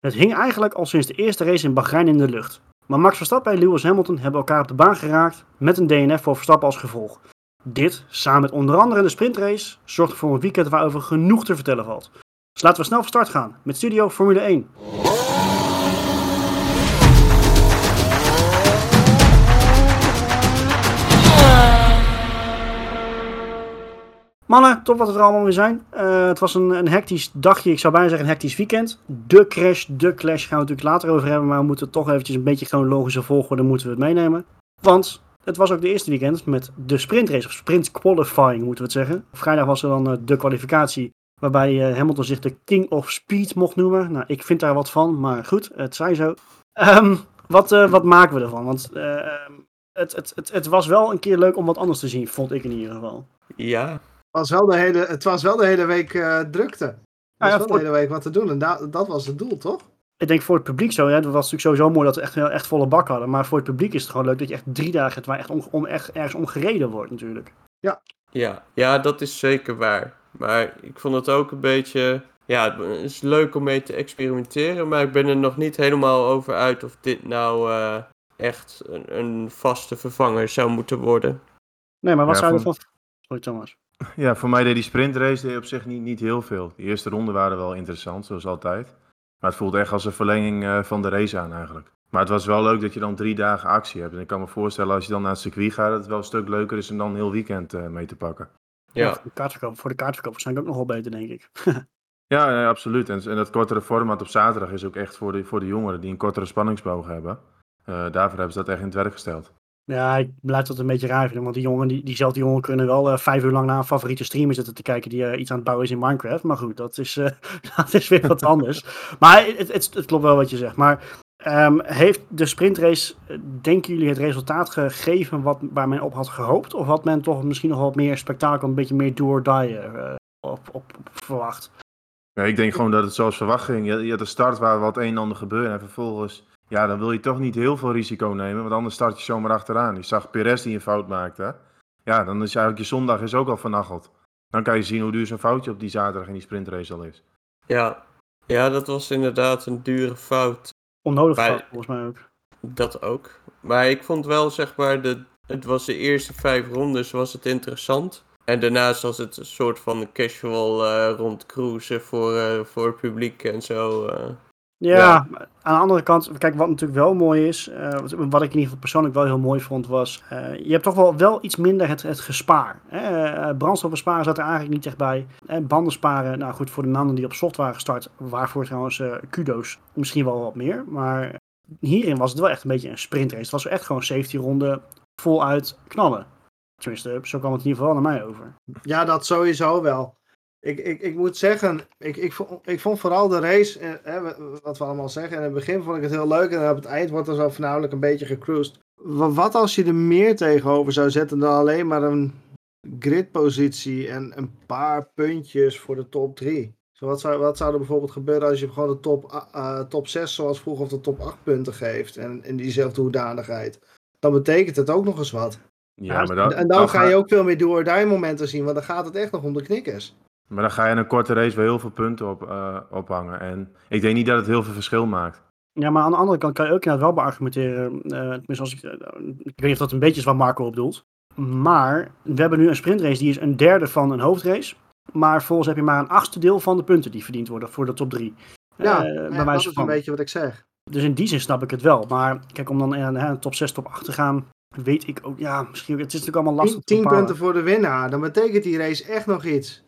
Het hing eigenlijk al sinds de eerste race in Bahrein in de lucht. Maar Max Verstappen en Lewis Hamilton hebben elkaar op de baan geraakt met een DNF voor Verstappen als gevolg. Dit, samen met onder andere de sprintrace, zorgt voor een weekend waarover genoeg te vertellen valt. Dus laten we snel van start gaan met Studio Formule 1. Mannen, top wat het er allemaal weer zijn. Uh, het was een, een hectisch dagje, ik zou bijna zeggen een hectisch weekend. De crash, de clash gaan we natuurlijk later over hebben, maar we moeten toch eventjes een beetje chronologische volgorde moeten we het meenemen. Want het was ook de eerste weekend met de sprintrace, of sprint qualifying moeten we het zeggen. Vrijdag was er dan uh, de kwalificatie, waarbij uh, Hamilton zich de King of Speed mocht noemen. Nou, ik vind daar wat van, maar goed, het zij zo. Um, wat, wat maken we ervan? Want het, het, het, het was wel een keer leuk om wat anders te zien, vond ik in ieder geval. Ja, was wel de hele, het was wel de hele week uh, drukte. Het was ja, wel de hele week wat te doen. En da dat was het doel, toch? Ik denk voor het publiek zo. Ja, het was natuurlijk sowieso mooi dat we echt, echt volle bak hadden. Maar voor het publiek is het gewoon leuk dat je echt drie dagen het waar echt, om, om, echt ergens om gereden wordt natuurlijk. Ja. Ja, ja, dat is zeker waar. Maar ik vond het ook een beetje... Ja, het is leuk om mee te experimenteren. Maar ik ben er nog niet helemaal over uit of dit nou uh, echt een, een, vaste vervanger zou moeten worden. Nee, maar wat ja, zou je van... Sorry Thomas. Ja, voor mij deed die sprintrace deed op zich niet, niet heel veel. De eerste ronden waren wel interessant, zoals altijd. Maar het voelt echt als een verlenging uh, van de race aan eigenlijk. Maar het was wel leuk dat je dan drie dagen actie hebt. En ik kan me voorstellen als je dan naar het circuit gaat, dat het wel een stuk leuker is om dan een heel weekend uh, mee te pakken. Ja, ja voor, de kaartverkoop, voor de kaartverkoop waarschijnlijk ook nog wel beter, denk ik. ja, ja, absoluut. En, en dat kortere format op zaterdag is ook echt voor de, voor de jongeren die een kortere spanningsboog hebben. Uh, daarvoor hebben ze dat echt in het werk gesteld. Ja, ik blijf dat een beetje raar vinden. Want die jongen, die, diezelfde jongen kunnen wel uh, vijf uur lang naar een favoriete streamer zitten te kijken die uh, iets aan het bouwen is in Minecraft. Maar goed, dat is, uh, dat is weer wat anders. maar het, het, klopt wel wat je zegt. Maar um, heeft de sprintrace, denken jullie, het resultaat gegeven wat, waar men op had gehoopt? Of had men toch misschien nog wat meer spektakel, een beetje meer door die op, op, verwacht? Ja, ik denk gewoon dat het zoals verwacht ging. Je, je had een start waar wat een en ander gebeurde en vervolgens ja, dan wil je toch niet heel veel risico nemen, want anders start je zomaar achteraan. Je zag Perez die een fout maakte. Ja, dan is eigenlijk je zondag is ook al vernacheld. Dan kan je zien hoe duur zo'n foutje op die zaterdag in die sprintrace al is. Ja, ja dat was inderdaad een dure fout. Onnodig fout, volgens mij ook. Dat ook. Maar ik vond wel, zeg maar, de, het was de eerste vijf rondes was het interessant. En daarnaast was het een soort van casual uh, rondcruisen voor, uh, voor het publiek en zo. Uh. Ja, aan de andere kant, kijk, wat natuurlijk wel mooi is, uh, wat ik in ieder geval persoonlijk wel heel mooi vond, was, uh, je hebt toch wel, wel iets minder het, het gespaar. Uh, brandstoffen sparen zat er eigenlijk niet echt bij. En banden sparen, nou goed, voor de mannen die op soft waren gestart, waarvoor trouwens kudo's misschien wel wat meer. Maar hierin was het wel echt een beetje een sprintrace. Het was echt gewoon 17 ronden voluit knallen. Tenminste, zo kwam het in ieder geval naar mij over. Ja, dat sowieso wel. Ik, ik, ik moet zeggen, ik, ik, vond, ik vond vooral de race, eh, wat we allemaal zeggen, in het begin vond ik het heel leuk en op het eind wordt er zo voornamelijk een beetje gecruised. Wat als je er meer tegenover zou zetten dan alleen maar een gridpositie en een paar puntjes voor de top 3? Zo wat, zou, wat zou er bijvoorbeeld gebeuren als je gewoon de top, uh, top 6 zoals vroeger of de top 8 punten geeft en in diezelfde hoedanigheid? Dan betekent het ook nog eens wat. Ja, maar dan, en dan, ga je ook veel meer door die momenten zien, want dan gaat het echt nog om de knikkers. Maar dan ga je in een korte race wel heel veel punten op, uh, ophangen. En ik denk niet dat het heel veel verschil maakt. Ja, maar aan de andere kant kan je ook inderdaad wel beargumenteren. Uh, tenminste, als ik, uh, ik weet niet of dat een beetje is wat Marco op doelt. Maar we hebben nu een sprintrace die is een derde van een hoofdrace. Maar volgens heb je maar een achtste deel van de punten die verdiend worden voor de top drie. Ja, bij dat is een beetje wat ik zeg. Dus in die zin snap ik het wel. Maar kijk, om dan in een top 6, top 8 te gaan, weet ik ook. Ja, misschien. Het is natuurlijk allemaal lastig. 10 punten voor de winnaar. Dan betekent die race echt nog iets.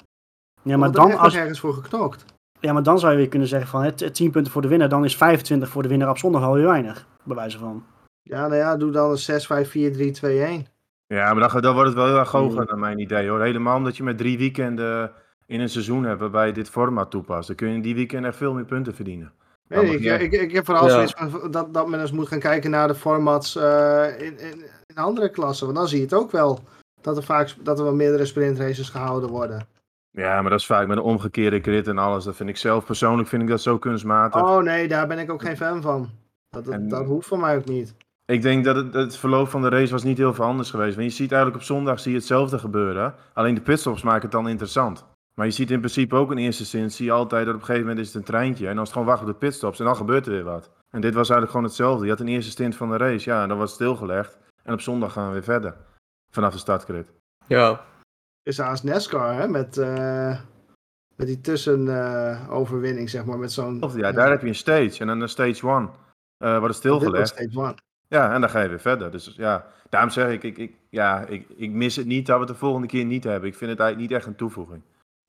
Ja, maar dan als ergens voor geknokt. Ja, maar dan zou je weer kunnen zeggen van het 10 punten voor de winnaar, dan is 25 voor de winnaar op zondag alweer weinig, bij wijze van. Ja, nou ja, doe dan een 6, 5, 4, 3, 2, 1. Ja, maar dan, dan wordt het wel heel erg hoger mm. naar mijn idee hoor. Helemaal omdat je met drie weekenden in een seizoen hebt waarbij je dit format toepast. Dan kun je in die weekend echt veel meer punten verdienen. Nee, ik, ik, ik, heb vooral ja. zoiets van dat, dat men eens moet gaan kijken naar de formats uh, in, in, in, andere klassen. Want dan zie je het ook wel dat er vaak dat er wel meerdere sprintraces gehouden worden. Ja, maar dat is vaak met een omgekeerde grid en alles. Dat vind ik zelf persoonlijk vind ik dat zo kunstmatig. Oh nee, daar ben ik ook geen fan van. Dat, dat, dat hoeft van mij ook niet. Ik denk dat het, het, verloop van de race was niet heel veel anders geweest. Want je ziet eigenlijk op zondag zie je hetzelfde gebeuren. Alleen de pitstops maken het dan interessant. Maar je ziet in principe ook in eerste instantie altijd dat op een gegeven moment is het een treintje. En dan is het gewoon wachten op de pitstops en dan gebeurt er weer wat. En dit was eigenlijk gewoon hetzelfde. Je had een eerste stint van de race, ja, en dan was het stilgelegd. En op zondag gaan we weer verder. Vanaf de startgrid. Ja, Is als NASCAR, hè? Met, eh, met die tussenoverwinning, zeg maar. Met zo'n... Of, ja, daar heb je een stage. En dan een stage one. eh wordt het Dit was stilgelegd. stage one. Ja, en dan ga je weer verder. Dus ja, daarom zeg ik, ik, ik, ja, ik, ik mis het niet dat we het de volgende keer niet hebben. Ik vind het eigenlijk niet echt een toevoeging.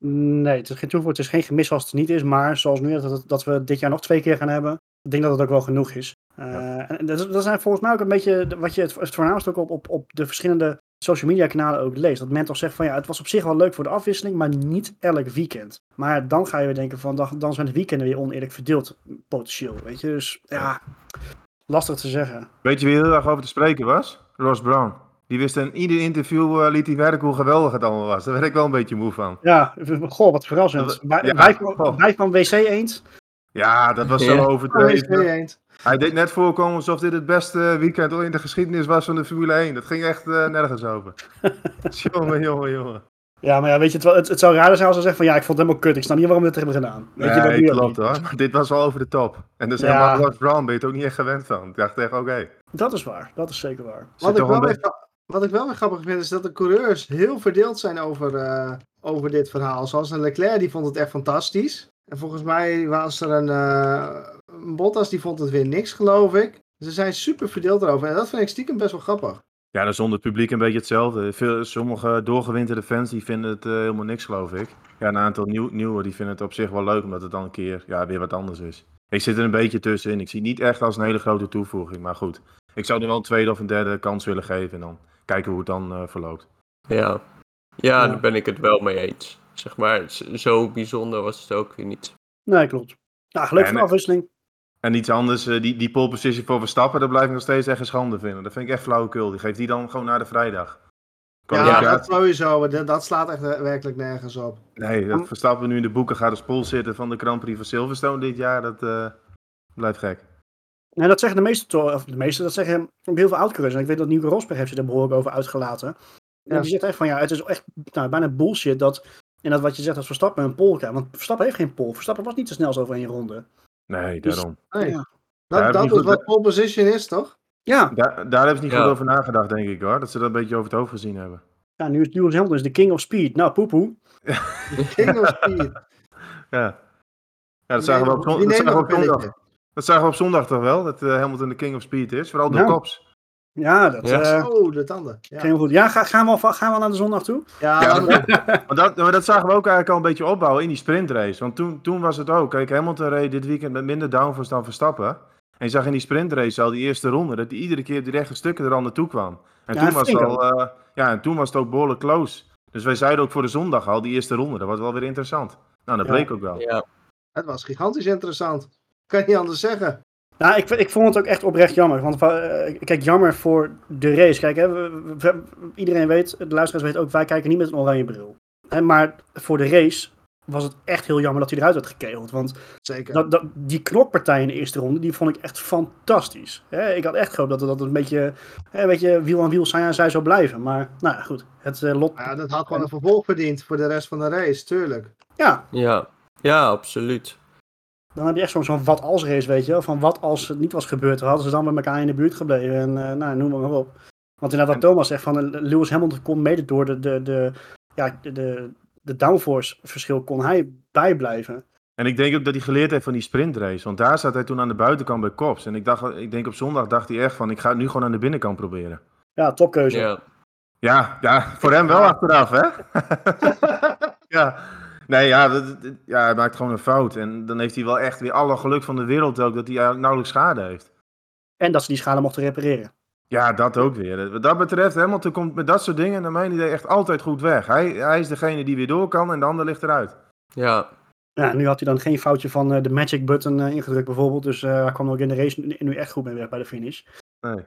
Nee, het is geen toevoeging, het is geen gemis als het er niet is. Maar zoals nu, dat, dat we dit jaar nog twee keer gaan hebben. Ik denk dat het ook wel genoeg is. Eh, Ja. En dat, dat zijn volgens mij ook een beetje wat je het, het voornaamste ook op, op, op de verschillende social media kanalen ook leest. Dat men toch zegt van ja, het was op zich wel leuk voor de afwisseling, maar niet elk weekend. Maar dan ga je weer denken van dan, dan zijn de weekenden weer oneerlijk verdeeld, potentieel. Weet je, dus ja, lastig te zeggen. Weet je wie heel erg over te spreken was? Ross Brown. Die wist in ieder interview, eh, liet hij werken hoe geweldig het allemaal was. Daar werd ik wel een beetje moe van. Ja, goh, wat verrassend. Wij, ja, wij, van- goh. wij van WC Eend. Ja, dat was zo overdreven. Hij deed net voorkomen alsof dit het beste weekend in de geschiedenis was van de Formule 1. Dat ging echt eh, nergens over. jongen, jongen, jongen. Ja, maar ja, weet je, het, wel- het, het zou raar zijn als ze zeggen van ja, ik vond het helemaal kut. Ik snap niet waarom we het hebben gedaan. Weet Nee, je klopt hoor. Maar dit was wel over de top. En dus Ja. helemaal Ross Brown ben je het ook niet echt gewend van. Ik dacht echt, oké. Dat is waar, dat is zeker waar. Wat ik, wel weer, wat ik wel weer grappig vind, is dat de coureurs heel verdeeld zijn over, eh, over dit verhaal. Zoals een Leclerc, die vond het echt fantastisch. En volgens mij was er een, eh, een Bottas, die vond het weer niks, geloof ik. Ze zijn super verdeeld erover. En dat vind ik stiekem best wel grappig. Ja, dat is onder het publiek een beetje hetzelfde. Veel, sommige doorgewinterde fans die vinden het eh, helemaal niks, geloof ik. Ja, een aantal nieuw, nieuwe die vinden het op zich wel leuk, omdat het dan een keer ja, weer wat anders is. Ik zit er een beetje tussenin. Ik zie het niet echt als een hele grote toevoeging, maar goed. Ik zou er wel een tweede of een derde kans willen geven en dan kijken hoe het dan eh, verloopt. ja. Ja, Ja. daar ben ik het wel mee eens. Zeg maar, zo bijzonder was het ook weer niet. Nee, klopt. Nou, leuk En- voor de afwisseling. En iets anders, eh, die, die pole position voor Verstappen, dat blijf ik nog steeds echt een schande vinden. Dat vind ik echt flauwekul. Die geeft die dan gewoon naar de vrijdag. Ja, dat sowieso. Dat, dat slaat echt eh, werkelijk nergens op. Nee, dat Verstappen nu in de boeken gaat als pol zitten van de Grand Prix van Silverstone dit jaar, dat eh, blijft gek. Nee, dat zeggen de meeste, of de meeste, dat zeggen ook heel veel oud-coureurs. En ik weet dat Nico Rosberg heeft zich er behoorlijk over uitgelaten. En Ja. die zegt echt van ja, het is echt nou, bijna bullshit dat, en dat wat je zegt als Verstappen een pol krijgt. Want Verstappen heeft geen pol. Verstappen was niet te snel zo over één ronde. Nee, Dus- daarom. Nee. Ja. Dat, dat is goed- wat pole position is, toch? Ja, Daar, daar hebben ze niet Ja. goed over nagedacht, denk ik hoor. Dat ze dat een beetje over het hoofd gezien hebben. ja nu is Lewis Hamilton is de king of speed. Nou, poepoe. King of speed. Ja, ja dat, zagen we op, zondag. dat zagen we op zondag toch wel, dat eh, Hamilton de King of Speed is. Vooral de Ja. Ja, dat Ja. eh, Oh, de tanden. Ja, goed. Ja, ga- gaan, we al, gaan we naar de zondag toe? ja, Ja. Maar dat, maar dat zagen we ook eigenlijk al een beetje opbouwen in die sprintrace. Want toen, toen was het ook. Kijk, Hamilton reed dit weekend met minder downforce dan Verstappen. En je zag in die sprintrace al die eerste ronde dat hij iedere keer op die rechte stukken er al naartoe kwam. En, Ja, toen was al, eh, ja, en toen was het ook behoorlijk close. Dus wij zeiden ook voor de zondag al, die eerste ronde, dat was wel weer interessant. Nou, dat Ja. bleek ook wel. Ja, Het was gigantisch interessant. Kan je niet anders zeggen. Nou, ik, ik vond het ook echt oprecht jammer. Want eh, kijk, jammer voor de race. Kijk, hè, we- iedereen weet, de luisteraars weten ook, wij kijken niet met een oranje bril. Hè, maar voor de race was het echt heel jammer dat hij eruit werd gekegeld. Want Zeker. dat, dat, die knokpartij in de eerste ronde, die vond ik echt fantastisch. Hè, ik had echt gehoopt dat dat het een beetje, hè, een beetje wiel aan wiel zij aan zij zou blijven. Maar nou ja, goed. Het eh, lot, Ja, dat had gewoon een vervolg verdiend voor de rest van de race, tuurlijk. ja, ja. Ja, absoluut. Dan heb je echt zo'n wat als race, weet je wel. Van wat als het niet was gebeurd, dan hadden ze dan met elkaar in de buurt gebleven. En eh, nou, noem maar op. Want inderdaad, wat Thomas zegt, van eh, Lewis Hamilton kon mede door de, de, de, ja, de, de, de downforce verschil, kon hij bijblijven. En ik denk ook dat hij geleerd heeft van die sprintrace. Want daar zat hij toen aan de buitenkant bij Kops. En ik, dacht, ik denk op zondag dacht hij echt van, ik ga het nu gewoon aan de binnenkant proberen. Ja, topkeuze. Ja. Ja, ja voor hem wel achteraf, hè? ja. Nee, ja, dat, dat- ja, hij maakt gewoon een fout. En dan heeft hij wel echt weer alle geluk van de wereld ook dat hij nauwelijks schade heeft. En dat ze die schade mochten repareren. Ja, dat ook weer. Wat dat betreft, Hamilton komt met dat soort dingen naar mijn idee echt altijd goed weg. Hij, hij is degene die weer door kan en de ander ligt eruit. Ja, Ja, nu had hij dan geen foutje van eh, de magic button eh, ingedrukt bijvoorbeeld. Dus eh, hij kwam ook in de race nu echt goed mee weg bij de finish.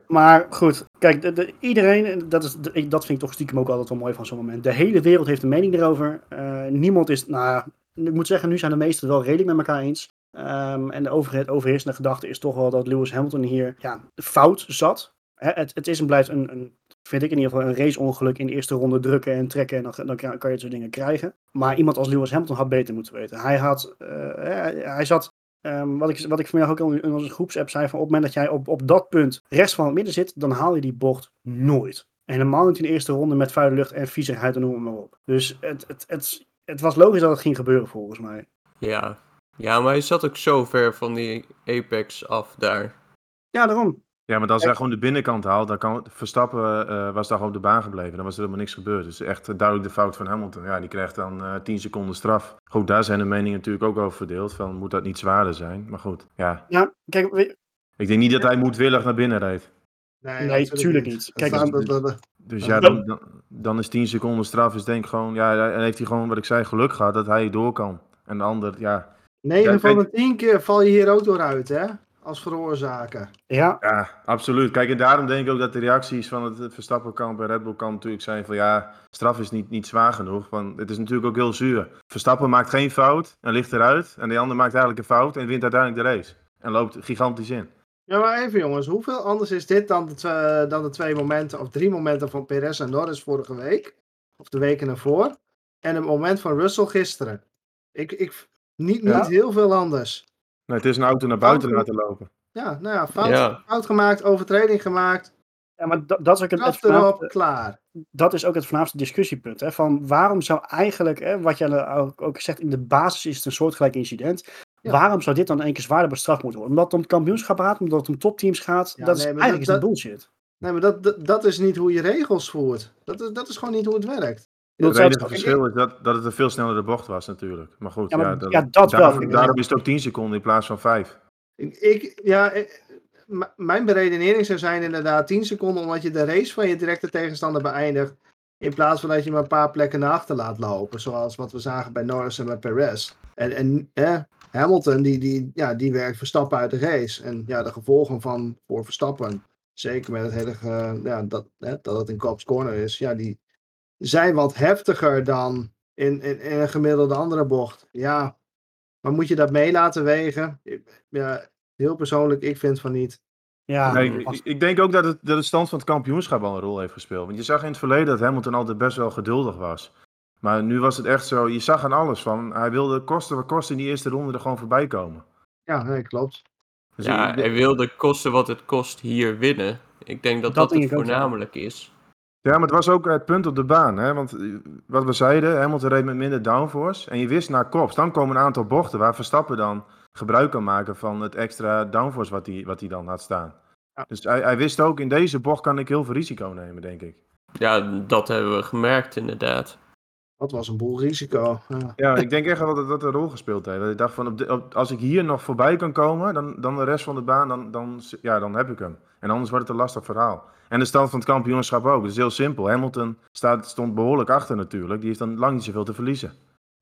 Maar goed, kijk, de, de- iedereen, dat, is, dat vind ik toch stiekem ook altijd wel mooi van zo'n moment. De hele wereld heeft een mening erover. Eh, niemand is, nou, ik moet zeggen, nu zijn de meesten wel redelijk met elkaar eens. Ehm, en de overheid, overheersende gedachte is toch wel dat Lewis Hamilton hier ja, fout zat. Het, het is en blijft een, een vind ik in ieder geval, een raceongeluk in de eerste ronde drukken en trekken. En dan, kan je dit soort dingen krijgen. Maar iemand als Lewis Hamilton had beter moeten weten. Hij had, eh, hij, hij zat, ehm, wat, ik, wat ik vanmiddag ook in onze groepsapp zei, van op het moment dat jij op, op dat punt rechts van het midden zit, dan haal je die bocht nooit. En helemaal niet in de eerste ronde met vuile lucht en viezigheid en noem het maar op. Dus het, het, het, het was logisch dat het ging gebeuren volgens mij. Ja. ja, maar hij zat ook zo ver van die apex af daar. Ja, daarom. Ja, maar als hij gewoon de binnenkant haalt, dan kan Verstappen eh, was daar gewoon op de baan gebleven. Dan was er helemaal niks gebeurd. Dus echt eh, duidelijk de fout van Hamilton. Ja, die krijgt dan eh 10 seconden straf. Goed, daar zijn de meningen natuurlijk ook over verdeeld. Van moet dat niet zwaarder zijn? Maar goed, ja. Ja, kijk, we- Ik denk niet dat hij moedwillig naar binnen reed. Nee, tuurlijk niet. Kijk, Dus ja, dan, dan, dan is 10 seconden straf. Is denk ik gewoon, ja, dan heeft hij gewoon wat ik zei, geluk gehad dat hij door kan. En de ander, ja, 9 Ja, van de 10 keer val je hier ook door uit, hè? Als veroorzaker. ja, Ja, absoluut. Kijk, en daarom denk ik ook dat de reacties van het Verstappen-kamp en Red Bull-kamp natuurlijk zijn van ja, straf is niet, niet zwaar genoeg. Want het is natuurlijk ook heel zuur. Verstappen maakt geen fout en ligt eruit. En de ander maakt eigenlijk een fout en wint uiteindelijk de race. En loopt gigantisch in. Ja, maar even jongens, hoeveel anders is dit dan de, twe- dan de twee momenten of drie momenten van Perez en Norris vorige week? Of de weken ervoor? En het moment van Russell gisteren. Ik, ik, niet, niet heel veel anders. Nee, het is een auto naar buiten Fout- laten lopen. Ja, nou ja, fout, Ja. fout gemaakt, overtreding gemaakt, ja maar dat, dat is ook het, het erop, klaar. dat is ook het voornaamste discussiepunt. Hè, van waarom zou eigenlijk, hè, wat jij ook, ook zegt, in de basis is het een soortgelijk incident. Ja. Waarom zou dit dan in één keer zwaarder bestraft moeten worden? Omdat het om het kampioenschap gaat, omdat het om topteams gaat. Ja, dat is nee, eigenlijk dat- is het bullshit. Nee, maar dat, dat, dat is niet hoe je regels voert. Dat is, dat is gewoon niet hoe het werkt. Het enige verschil is dat, dat het een veel snellere bocht was natuurlijk. Maar goed, Ja, ja, maar- dat, ja, dat wel, daarom, is het ook 10 seconden in plaats van 5. Ik, ja, ik- m- mijn beredenering zou zijn inderdaad 10 seconden, omdat je de race van je directe tegenstander beëindigt. In plaats van dat je hem een paar plekken naar achter laat lopen. Zoals wat we zagen bij Norris en bij Perez. En, en eh, Hamilton, die, die, ja, die werkt Verstappen uit de race. En ja, de gevolgen van voor Verstappen. Zeker met het hele, ja, dat, hè, dat het in Cops Corner is. Ja, die zijn wat heftiger dan in, in, in een gemiddelde andere bocht. Ja, maar moet je dat mee laten wegen? Ja, heel persoonlijk, ik vind van niet. Ja, Nee, ik, denk ook dat het, dat de stand van het kampioenschap al een rol heeft gespeeld. Want je zag in het verleden dat Hamilton altijd best wel geduldig was. Maar nu was het echt zo, je zag aan alles van, hij wilde kosten wat kost in die eerste ronde er gewoon voorbij komen. Ja, nee, klopt. Dus Ja, ik- hij wilde kosten wat het kost hier winnen. Ik denk dat Dat het voornamelijk is. Ja, maar het was ook het punt op de baan. Hè? Want eh, wat we zeiden, Hamilton reed met minder downforce. En je wist naar kops, dan komen een aantal bochten waar Verstappen dan gebruik kan maken van het extra downforce wat hij, wat hij dan had staan. Ja. Dus hij, hij wist ook, in deze bocht kan ik heel veel risico nemen, denk ik. Ja, dat hebben we gemerkt inderdaad. Dat was een boel risico. Ja. Ja, ik denk echt wel dat dat een rol gespeeld heeft. Dat ik dacht van, op de- op- als ik hier nog voorbij kan komen, dan, dan de rest van de baan, dan, dan, ja, dan heb ik hem. En anders wordt het een lastig verhaal. En de stand van het kampioenschap ook. Het is heel simpel. Hamilton staat, stond behoorlijk achter natuurlijk. Die heeft dan lang niet zoveel te verliezen.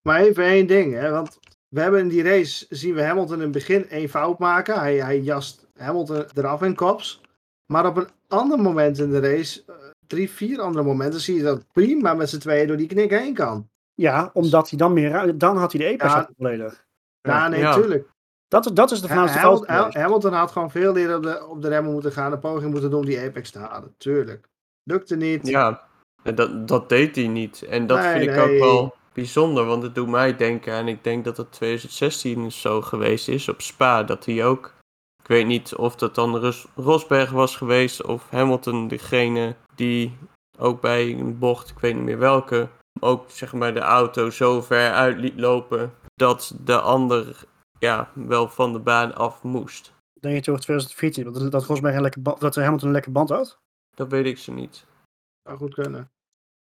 Maar even één ding, hè, want we hebben in die race zien we Hamilton in het begin één fout maken. Hij, hij jast Hamilton eraf in kops. Maar op een ander moment in de race, drie, vier andere momenten, zie je dat prima met z'n tweeën door die knik heen kan. ja, omdat hij dan meer dan had hij de apex Ja. volledig. Ja, Ja. nee, Ja. tuurlijk. Dat, is- dat is de voornaamste fout Hamilton, had gewoon veel eerder op de, op de remmen moeten gaan, een poging moeten doen om die apex te halen. Tuurlijk. Lukte niet. Ja, en dat, dat deed hij niet. En dat Nee, vind ik ook wel bijzonder, want het doet mij denken en ik denk dat het 2016 zo geweest is op Spa. Dat hij ook, ik weet niet of dat dan Ros- Rosberg was geweest of Hamilton, degene die ook bij een bocht, ik weet niet meer welke, ook zeg maar de auto zo ver uit liet lopen dat de ander ja, wel van de baan af moest. Denk je toch 2014, dat, dat Rosberg een lekker band, dat Hamilton een lekker band had? Dat weet ik ze niet. Zou goed kunnen.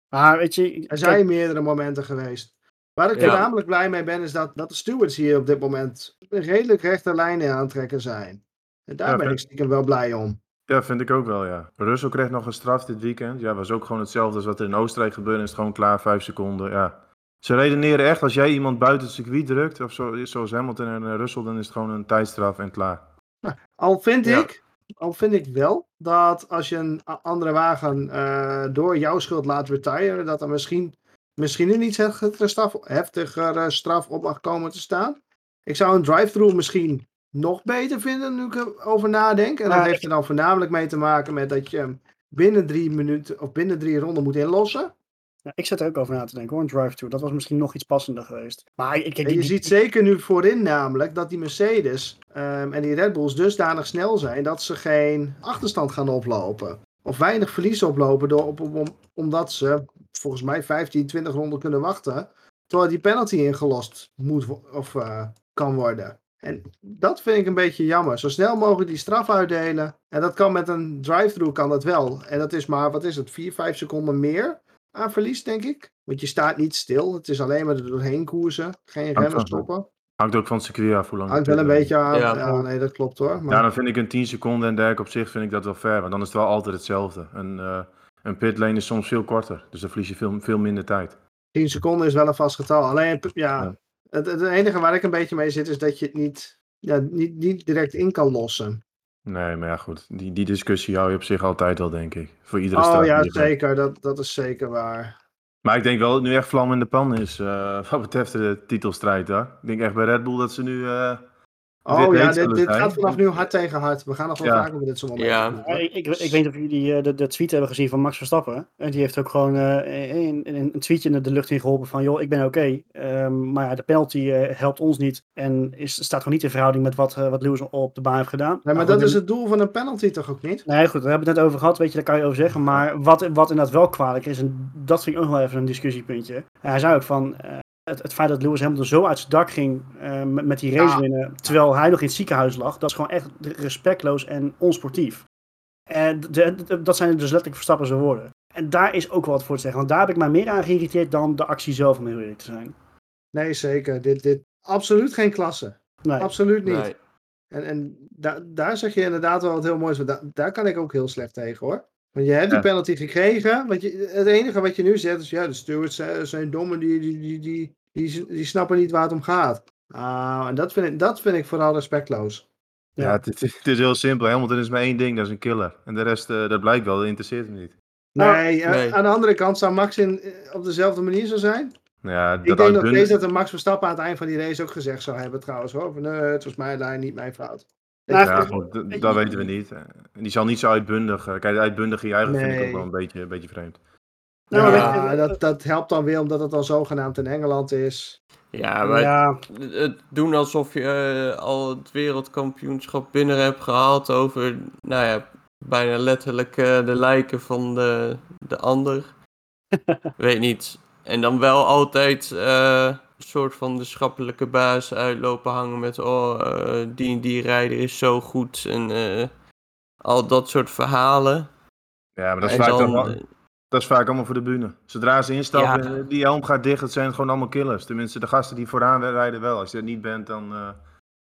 Maar weet je, Er kijk, zijn meerdere momenten geweest. Waar ik Ja. voornamelijk blij mee ben, is dat, dat de stewards hier op dit moment een redelijk rechte lijnen aantrekken zijn. En daar Ja, ben ik stiekem wel blij om. Ja, vind ik ook wel, ja. Russell kreeg nog een straf dit weekend. Ja, was ook gewoon hetzelfde als wat er in Oostenrijk gebeurde. Is het gewoon klaar, vijf seconden, ja. Ze redeneren echt, als jij iemand buiten het circuit drukt, of zo, zoals Hamilton en eh, Russell, dan is het gewoon een tijdstraf en klaar. Al vind, Ja. ik, al vind ik wel dat als je een andere wagen eh, door jouw schuld laat retiren, dat er misschien, misschien een iets heftigere straf, heftigere straf op mag komen te staan. Ik zou een drive-thru misschien nog beter vinden nu ik erover nadenk. En dat heeft er dan voornamelijk mee te maken met dat je hem binnen drie minuten of binnen drie ronden moet inlossen. Ja, ik zit er ook over na te denken hoor, een drive-thru. Dat was misschien nog iets passender geweest. Maar ik, ik, je ziet zeker nu voorin namelijk dat die Mercedes ehm, en die Red Bulls dusdanig snel zijn dat ze geen achterstand gaan oplopen. Of weinig verlies oplopen door, op, op- om- omdat ze volgens mij 15, 20 ronden kunnen wachten. Terwijl die penalty ingelost moet of eh, kan worden. En dat vind ik een beetje jammer. Zo snel mogelijk die straf uitdelen. En dat kan met een drive-thru kan dat wel. En dat is maar, wat is het, 4, 5 seconden meer aan verlies, denk ik. Want je staat niet stil. Het is alleen maar er doorheen koersen. Geen Hangt remmen van- stoppen. Hangt ook van het circuit af hoe lang Hangt wel een duurt. beetje aan. Ja. Ja. nee, dat klopt hoor. Maar Ja, dan vind ik een 10 seconden en dergelijke op zich vind ik dat wel fair. Want dan is het wel altijd hetzelfde. Een, eh een pitlane is soms veel korter. Dus dan verlies je veel, veel minder tijd. 10 seconden is wel een vast getal. Alleen, Ja. Het, het enige waar ik een beetje mee zit is dat je het niet, ja, niet, niet direct in kan lossen. Nee, maar ja goed. Die, die discussie hou je op zich altijd wel, denk ik. Voor iedere Oh ja, zeker. Dat, dat is zeker waar. Maar ik denk wel dat het nu echt vlam in de pan is. eh, wat betreft de titelstrijd daar. Ik denk echt bij Red Bull dat ze nu... eh, Oh Dit ja, dit, gaat vanaf nu hard tegen hard. We gaan nog wel Ja. vaker met dit soort momenten. Ja. ik, ik, ik weet niet of jullie eh, de, de tweet hebben gezien van Max Verstappen. En die heeft ook gewoon eh, in, in een tweetje in de lucht in geholpen van... joh, ik ben oké, ehm, maar ja, de penalty eh, helpt ons niet. En is, staat gewoon niet in verhouding met wat, eh, wat Lewis op de baan heeft gedaan. Nee, maar goed, dat is het doel van een penalty toch ook niet? Nee, goed, daar hebben we het net over gehad, weet je, daar kan je over zeggen. Maar wat, wat inderdaad wel kwalijk is, en dat vind ik ook wel even een discussiepuntje. Hij zei ook van, eh, het, het feit dat Lewis Hamilton zo uit zijn dak ging eh, met, met die race Ja. winnen, terwijl hij nog in het ziekenhuis lag, dat is gewoon echt respectloos en onsportief. En de- de- dat zijn dus letterlijk Verstappen zijn woorden. En daar is ook wel wat voor te zeggen, want daar heb ik mij meer aan geïrriteerd dan de actie zelf, om heel eerlijk te zijn. Nee, zeker. Dit, dit, absoluut geen klasse. Nee. Absoluut niet. Nee. En, en da- daar zeg je inderdaad wel wat heel moois. van. Da- daar kan ik ook heel slecht tegen hoor. Want je hebt die Ja. penalty gekregen. Want je, het enige wat je nu zegt is: ja, de stewards zijn, zijn dom en die, die, die, die, die, die snappen niet waar het om gaat. Ah, en dat vind, ik, dat vind ik vooral respectloos. ja, Ja. het, het- het is heel simpel. Hamilton is maar één ding, dat is een killer. En de rest, eh, dat blijkt wel, dat interesseert hem niet. Nou, nee, eh, nee. aan de andere kant zou Max in, eh, op dezelfde manier zo zijn. Nou Ja, Ik dat denk nog uitbundig- steeds dat de Max Verstappen aan het eind van die race ook gezegd zou hebben trouwens. Hoor. Van, nee, het was mijn lijn, niet mijn fout. Nou, Ja, ik- goed, d- dat weten we niet. En die zal niet zo uitbundig. Kijk, uitbundig juichen vind ik ook wel een beetje, een beetje vreemd. Nou, ja, dat, dat helpt dan weer omdat het dan zogenaamd in Engeland is. Ja, maar ja, het doen alsof je eh, al het wereldkampioenschap binnen hebt gehaald over, nou ja, bijna letterlijk eh, de lijken van de, de ander. Weet niet. En dan wel altijd eh, een soort van de schappelijke baas uitlopen hangen met, oh, eh, die en die rijder is zo goed en eh, al dat soort verhalen. Ja, maar dat vaak dan- dan wel- dat is vaak allemaal voor de bühne. Zodra ze instappen, Ja. eh, die helm gaat dicht, het zijn gewoon allemaal killers. Tenminste, de gasten die vooraan rijden wel. Als je dat niet bent, dan... eh,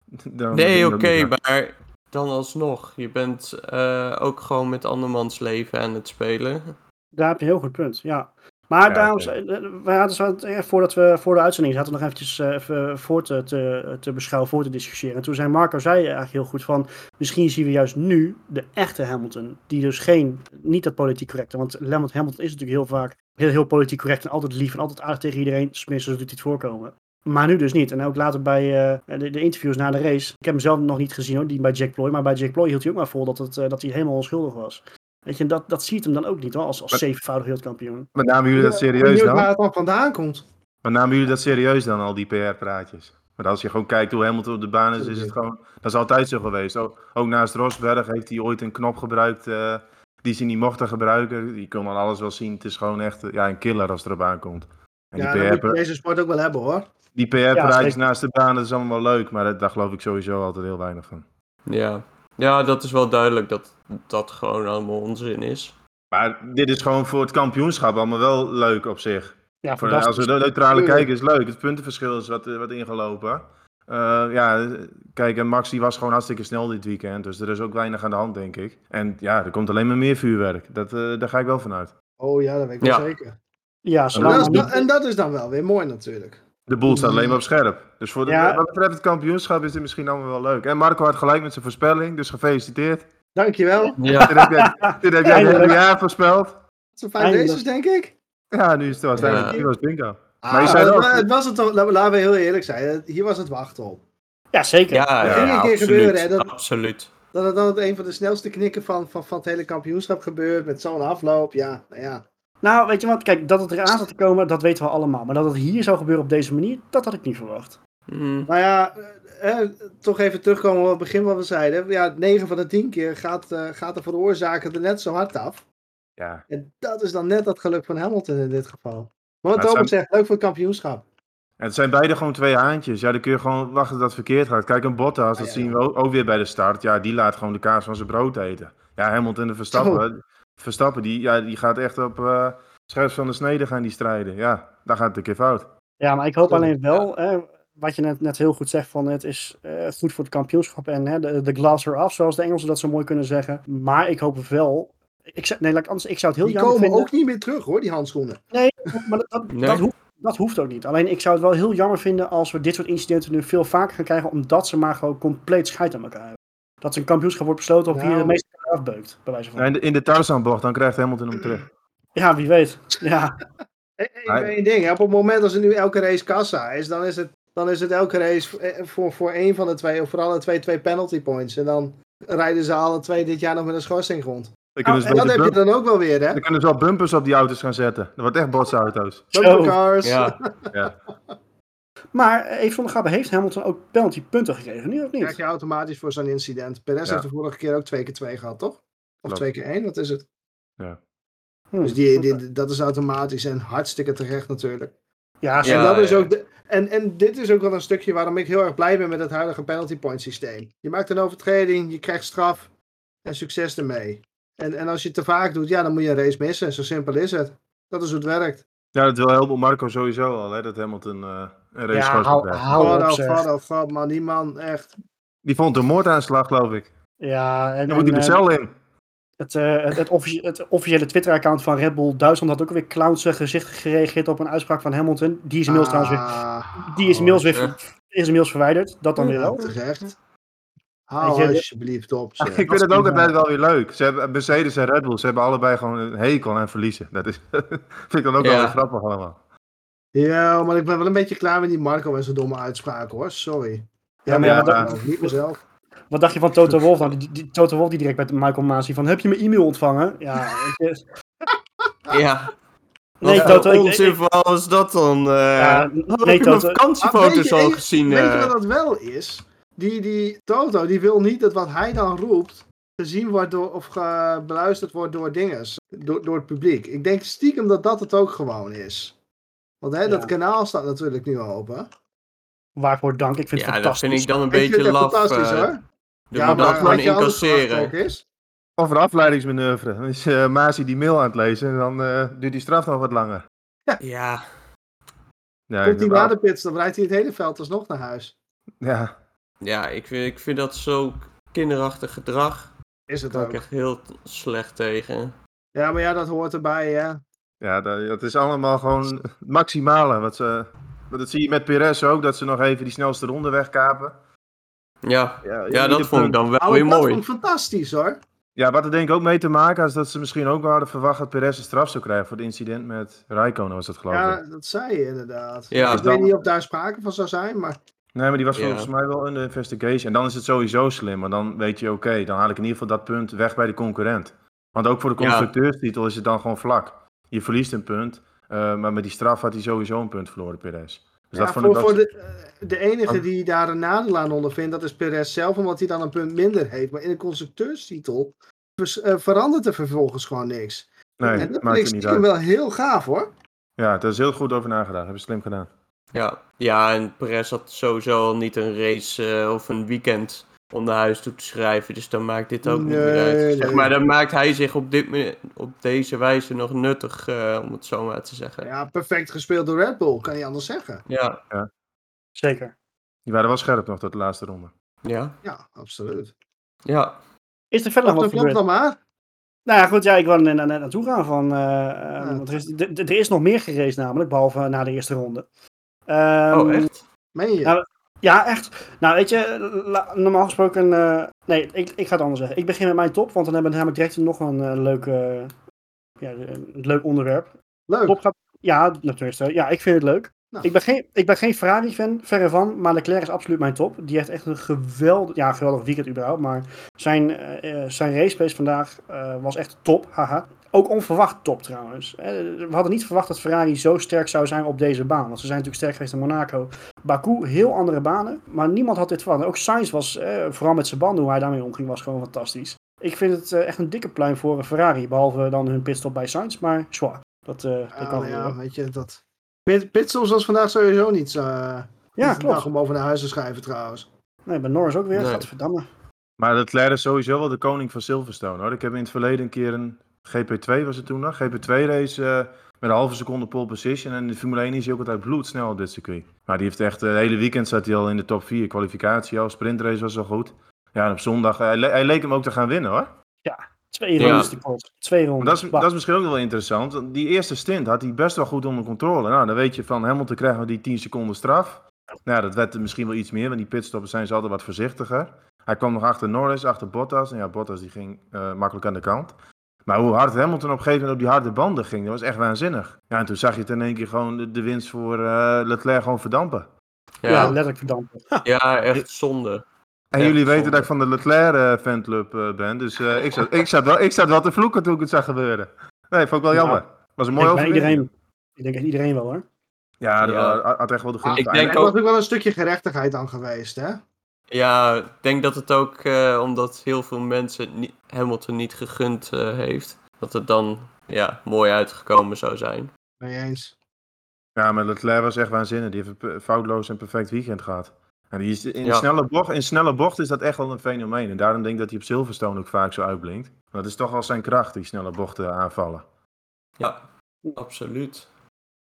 dan Nee, oké, maar dan alsnog. Je bent eh, ook gewoon met andermans leven aan het spelen. Daar heb je een heel goed punt, ja. Maar Ja, daarom, oké. eh, we hadden zo, eh, voordat we voor de uitzending zaten, nog eventjes eh, even voor te, te, te beschouwen, voor te discussiëren. En toen zei Marco, zei eigenlijk heel goed van, misschien zien we juist nu de echte Hamilton, die dus geen, niet dat politiek correcte, want Lambert Hamilton is natuurlijk heel vaak heel, heel politiek correct en altijd lief en altijd aardig tegen iedereen, tenminste zo doet hij het voorkomen. Maar nu dus niet. En ook later bij eh, de, de interviews na de race. Ik heb hem zelf nog niet gezien hoor, die bij Jack Ploy. Maar bij Jack Ploy hield hij ook maar vol dat, het, eh, dat hij helemaal onschuldig was. Weet je, en dat, dat ziet hem dan ook niet hoor, als, als Maar- zevenvoudig wereldkampioen. Maar namen jullie dat serieus dan? waar het dan vandaan komt. Maar namen jullie dat serieus dan, al die PR-praatjes? Maar als je gewoon kijkt hoe Hamilton op de baan is, is het gewoon... Dat is altijd zo geweest. Ook, ook naast Rosberg heeft hij ooit een knop gebruikt eh, die ze niet mochten gebruiken. Die kon dan alles wel zien. Het is gewoon echt eh, ja, een killer als het erop aankomt. En Ja, die dat moet PR je deze sport ook wel hebben hoor. Die PR-praatjes naast de baan, dat is allemaal wel leuk, maar dat- daar geloof ik sowieso altijd heel weinig van. Ja. Ja, dat is wel duidelijk dat dat gewoon allemaal onzin is. Maar dit is gewoon voor het kampioenschap allemaal wel leuk op zich. Ja, Voor, als we de neutrale kijken is leuk. Het puntenverschil is wat, eh, wat ingelopen. Eh, ja, kijk, en Max die was gewoon hartstikke snel dit weekend. Dus er is ook weinig aan de hand, denk ik. En ja, er komt alleen maar meer vuurwerk. Dat, eh, daar ga ik wel van uit. Oh ja, dat weet ik wel Ja. zeker. Ja, En dat, en dat is dan wel weer mooi natuurlijk. De boel staat alleen maar op scherp. Dus voor de, Ja. wat betreft het kampioenschap is dit misschien allemaal wel leuk. En Marco had gelijk met zijn voorspelling, dus gefeliciteerd. Dankjewel. Ja, Dit heb jij, dit heb jij het jaar voorspeld. Het zijn vijf Eindelijk. races denk ik. Ja, nu is het wel Ja. Hier was bingo. Ah, Maar je zei het, het was het toch, laten we- heel eerlijk zijn, hier was het wachten op. Ja, zeker. ja, Dat ja, ging een keer absoluut, gebeuren, hè, dat- absoluut. Dat het dan het een van de snelste knikken van, van, van het hele kampioenschap gebeurt. Met zo'n afloop. Ja, nou ja. Nou, weet je wat? Kijk, dat het eraan zat te komen, dat weten we allemaal. Maar dat het hier zou gebeuren op deze manier, dat had ik niet verwacht. Mm, Nou ja, eh, eh, toch even terugkomen op het begin wat we zeiden. Ja, 9 van de 10 keer gaat, eh, gaat de veroorzaker er net zo hard af. Ja, En dat is dan net dat geluk van Hamilton in dit geval. Maar wat het Thomas zijn- zegt, leuk voor het kampioenschap. En het zijn beide gewoon twee haantjes. Ja, dan kun je gewoon wachten dat het verkeerd gaat. Kijk, een Bottas, dat ja, zien we ook, ook weer bij de start. Ja, die laat gewoon de kaas van zijn brood eten. Ja, Hamilton en Verstappen. Verstappen, die, ja, die gaat echt op eh scherp van de snede gaan die strijden. Ja, daar gaat het een keer fout. Ja, maar ik hoop alleen wel, hè, wat je net, net heel goed zegt, van het is eh, goed voor het kampioenschap en hè, de, de glass eraf, zoals de Engelsen dat zo mooi kunnen zeggen. Maar ik hoop wel, ik, nee, laat ik anders, ik zou het heel Die jammer komen vinden. ook niet meer terug hoor, die handschoenen. Nee, maar dat, dat, Nee. dat, hoeft, dat hoeft ook niet. Alleen ik zou het wel heel jammer vinden als we dit soort incidenten nu veel vaker gaan krijgen, omdat ze maar gewoon compleet scheid aan elkaar hebben. Dat een kampioenschap wordt besloten op wie Nou. de meeste afbeukt, bij wijze van. Ja, in de, in de Tarzanbocht, dan krijgt Hamilton hem terug. Ja, wie weet. Ja, E- één ding, hè. op het moment als er nu elke race kassa is, dan is het, dan is het elke race eh, voor, voor één van de twee, of voor alle twee, twee penalty points. En dan rijden ze alle twee dit jaar nog met een schorsing rond. Nou, ze en dat heb je dan ook wel weer, hè? dan kunnen ze wel bumpers op die auto's gaan zetten. Dat wordt echt botsauto's. Bumpercars. ja. maar eh, even zonder grappen, heeft Hamilton ook penalty punten gekregen, nu of krijg niet? je automatisch voor zo'n incident. Perez Ja. heeft de vorige keer ook twee keer twee gehad, toch? Of twee keer één, wat is het? Hm. Dus die, die, dat is automatisch en hartstikke terecht natuurlijk. Ja, Ja, en, dat is ja. ook de, en, en dit is ook wel een stukje waarom ik heel erg blij ben met het huidige penalty point systeem. Je maakt een overtreding, je krijgt straf en succes ermee. En, en als je het te vaak doet, ja, dan moet je een race missen. Zo simpel is het. Dat is hoe het werkt. Ja, dat wil Helmut Marco sowieso al, hè, dat Hamilton eh een race Ja, hou, hou op die man, echt. Die vond een moordaanslag, geloof ik. Ja, en, Dan moet hij en, de eh, cel in. het, eh, het, het, officie- het officiële Twitter-account van Red Bull Duitsland had ook weer clowns eh, gezicht gereageerd op een uitspraak van Hamilton. Die is inmiddels trouwens weer, Ah, die is inmiddels weer is inmiddels verwijderd. Dat dan weer ja, wel. terecht. Hou alsjeblieft op. zeg. ik vind het ook altijd wel weer leuk. Ze hebben, Mercedes en Red Bull, ze hebben allebei gewoon een hekel aan verliezen. Dat is, vind ik dan ook wel weer grappig allemaal. Ja, maar ik ben wel een beetje klaar met die Marco en zijn domme uitspraken hoor. Sorry. Ja, maar ja, ja, maar Niet mezelf. wat dacht je van Toto Wolff? Nou, die, die, Toto Wolff die direct met Michael Masi van, heb je mijn e-mail ontvangen? Ja, je, ja. nee, Wat Toto, ik- ik- onzin is dat dan? eh ja, Heb nee, je mijn Toto, Ah, vakantiefoto's je, al weet- gezien? Weet je eh? wat dat wel is? Die, die Toto, die wil niet dat wat hij dan roept gezien wordt door, of ge- beluisterd wordt door dinges, door, door het publiek. Ik denk stiekem dat dat het ook gewoon is. Want hè, dat Ja. kanaal staat natuurlijk nu open. waarvoor dank. Ik vind het ja, dat fantastisch. vind ik dan een Ik vind beetje het laf. fantastisch eh, hoor. Moet dat maar gewoon incasseren. is? Of een afleidingsmanoeuvre. Dan is eh Masi die mail aan het lezen en dan eh, duurt die straf nog wat langer. Ja, Ja, Komt hij ik- na de pits, dan rijdt hij het hele veld alsnog naar huis. ja, ja ik, vind, ik vind dat zo kinderachtig gedrag. Is het ook. ik echt heel slecht tegen. Ja, maar ja, dat hoort erbij hè. Ja dat, is allemaal gewoon het maximale. Wat ze, dat zie je met Perez ook, dat ze nog even die snelste ronde wegkapen. Ja, Ja, ja dat vond ik dan wel Oh, weer dat mooi. vond ik fantastisch hoor. Ja, wat er denk ik ook mee te maken is dat ze misschien ook wel hadden verwacht dat Perez een straf zou krijgen voor het incident met Raikkonen, was dat geloof ik. Ja, dat zei je inderdaad. Ja. ik Dan- weet niet of daar sprake van zou zijn, maar Nee, maar die was Ja. volgens mij wel in de investigation. En dan is het sowieso slim, maar dan weet je, oké, dan haal ik in ieder geval dat punt weg bij de concurrent. Want ook voor de Ja. constructeurstitel is het dan gewoon vlak. Je verliest een punt, eh, maar met die straf had hij sowieso een punt verloren, Perez. Dus ja, dat vond voor, ik voor de, eh, de enige die daar een nadeel aan ondervindt, dat is Perez zelf, omdat hij dan een punt minder heeft. Maar in de constructeurstitel vers- eh, verandert er vervolgens gewoon niks. Nee, en dat vind maakt niet uit. wel heel gaaf hoor. Ja, daar is heel goed over nagedacht. Hebben ze slim gedaan. Ja, ja en Perez had sowieso al niet een race of een weekend om naar huis toe te schrijven. Dus dan maakt dit ook niet meer uit. Zeg maar dan maakt hij zich op, dit, op deze wijze nog nuttig, eh, om het zo maar te zeggen. Ja, Ja, perfect gespeeld door Red Bull, kan je anders zeggen. ja, Zeker. Die waren wel scherp nog tot de laatste ronde. ja. Ja, absoluut. Is er verder nog wat klopt gebeurd? dan maar. Nou ja, goed, ja, ik wil er net naartoe gaan. Van, eh, eh, Ja. want er, is, er nog meer geraced namelijk, behalve na de eerste ronde. Ehm, Oh, echt? Meen je? Ja, Ja, echt. Nou, weet je, la- normaal gesproken... eh, nee, ik, ik ga het anders zeggen. Ik begin met mijn top, want dan hebben we namelijk direct nog een eh, leuk, eh, ja, een leuk onderwerp. Leuk. Top gaat... Ja, natuurlijk. Ja, ik vind het leuk. Nou. Ik ben geen, ik ben geen Ferrari-fan, verre van, maar Leclerc is absoluut mijn top. Die heeft echt een geweldig, ja, geweldig weekend überhaupt, maar zijn, zijn race pace vandaag was echt top, haha. Ook onverwacht top trouwens. Eh, we hadden niet verwacht dat Ferrari zo sterk zou zijn op deze baan, want ze zijn natuurlijk sterk geweest in Monaco. Baku, heel andere banen, maar niemand had dit verwacht. Ook Sainz was, eh, vooral met zijn banden, hoe hij daarmee omging, was gewoon fantastisch. Ik vind het eh, echt een dikke pluim voor Ferrari, behalve dan hun pitstop bij Sainz, maar zwaar. Dat, eh dat kan ja, gebeuren. weet je, dat... Pit, pitstops was vandaag sowieso niet eh, Ja, niet klopt. om boven naar huis te schrijven trouwens. Nee, bij Norris ook weer. Nee. Gadverdamme. Maar Leclerc is sowieso wel de koning van Silverstone hoor. Ik heb in het verleden een keer een GP2 was het toen nog. GP2 race eh, met een halve seconde pole position. En in de Formule 1 is hij ook altijd bloedsnel op dit circuit. Maar die heeft echt, eh, het hele weekend zat hij al in de top 4. Kwalificatie al, sprintrace was al goed. Ja, en op zondag, hij, le- hij leek hem ook te gaan winnen hoor. Twee Ja. rondes kort. Twee Maar rondes. dat, is, dat is misschien ook wel interessant. Die eerste stint had hij best wel goed onder controle. Nou, dan weet je van Hamilton krijgen we die 10 seconden straf. Nou, dat werd er misschien wel iets meer, want die pitstoppen zijn ze altijd wat voorzichtiger. Hij kwam nog achter Norris, achter Bottas. En ja, Bottas die ging eh, makkelijk aan de kant. Maar hoe hard Hamilton op een gegeven moment op die harde banden ging, dat was echt waanzinnig. Ja, en toen zag je het in één keer gewoon de, de winst voor eh, Leclerc gewoon verdampen. ja. Ja, letterlijk verdampt. ja, echt zonde. En Echt jullie weten zonde. dat ik van de Leclerc-fanclub eh, ben, dus eh, ik, zat, ik, zat wel, ik zat wel te vloeken toen ik het zag gebeuren. Nee, vond ik wel Ja. jammer. Was een Ik mooi iedereen. Ik denk echt iedereen wel hoor. Ja, dat Ja. had echt wel de gunst. Ik aan. denk Er ook- was ook wel een stukje gerechtigheid aan geweest, hè? Ja, ik denk dat het ook eh, omdat heel veel mensen niet, Hamilton niet gegund eh, heeft, dat het dan ja, mooi uitgekomen zou zijn. Ben je eens? Ja, maar Leclerc was echt waanzinnig. Die heeft een foutloos en perfect weekend gehad. En die is in, Ja. snelle bocht, in snelle bocht is dat echt wel een fenomeen. En daarom denk ik dat hij op Silverstone ook vaak zo uitblinkt. Dat is toch wel zijn kracht, die snelle bochten aanvallen. Ja, absoluut.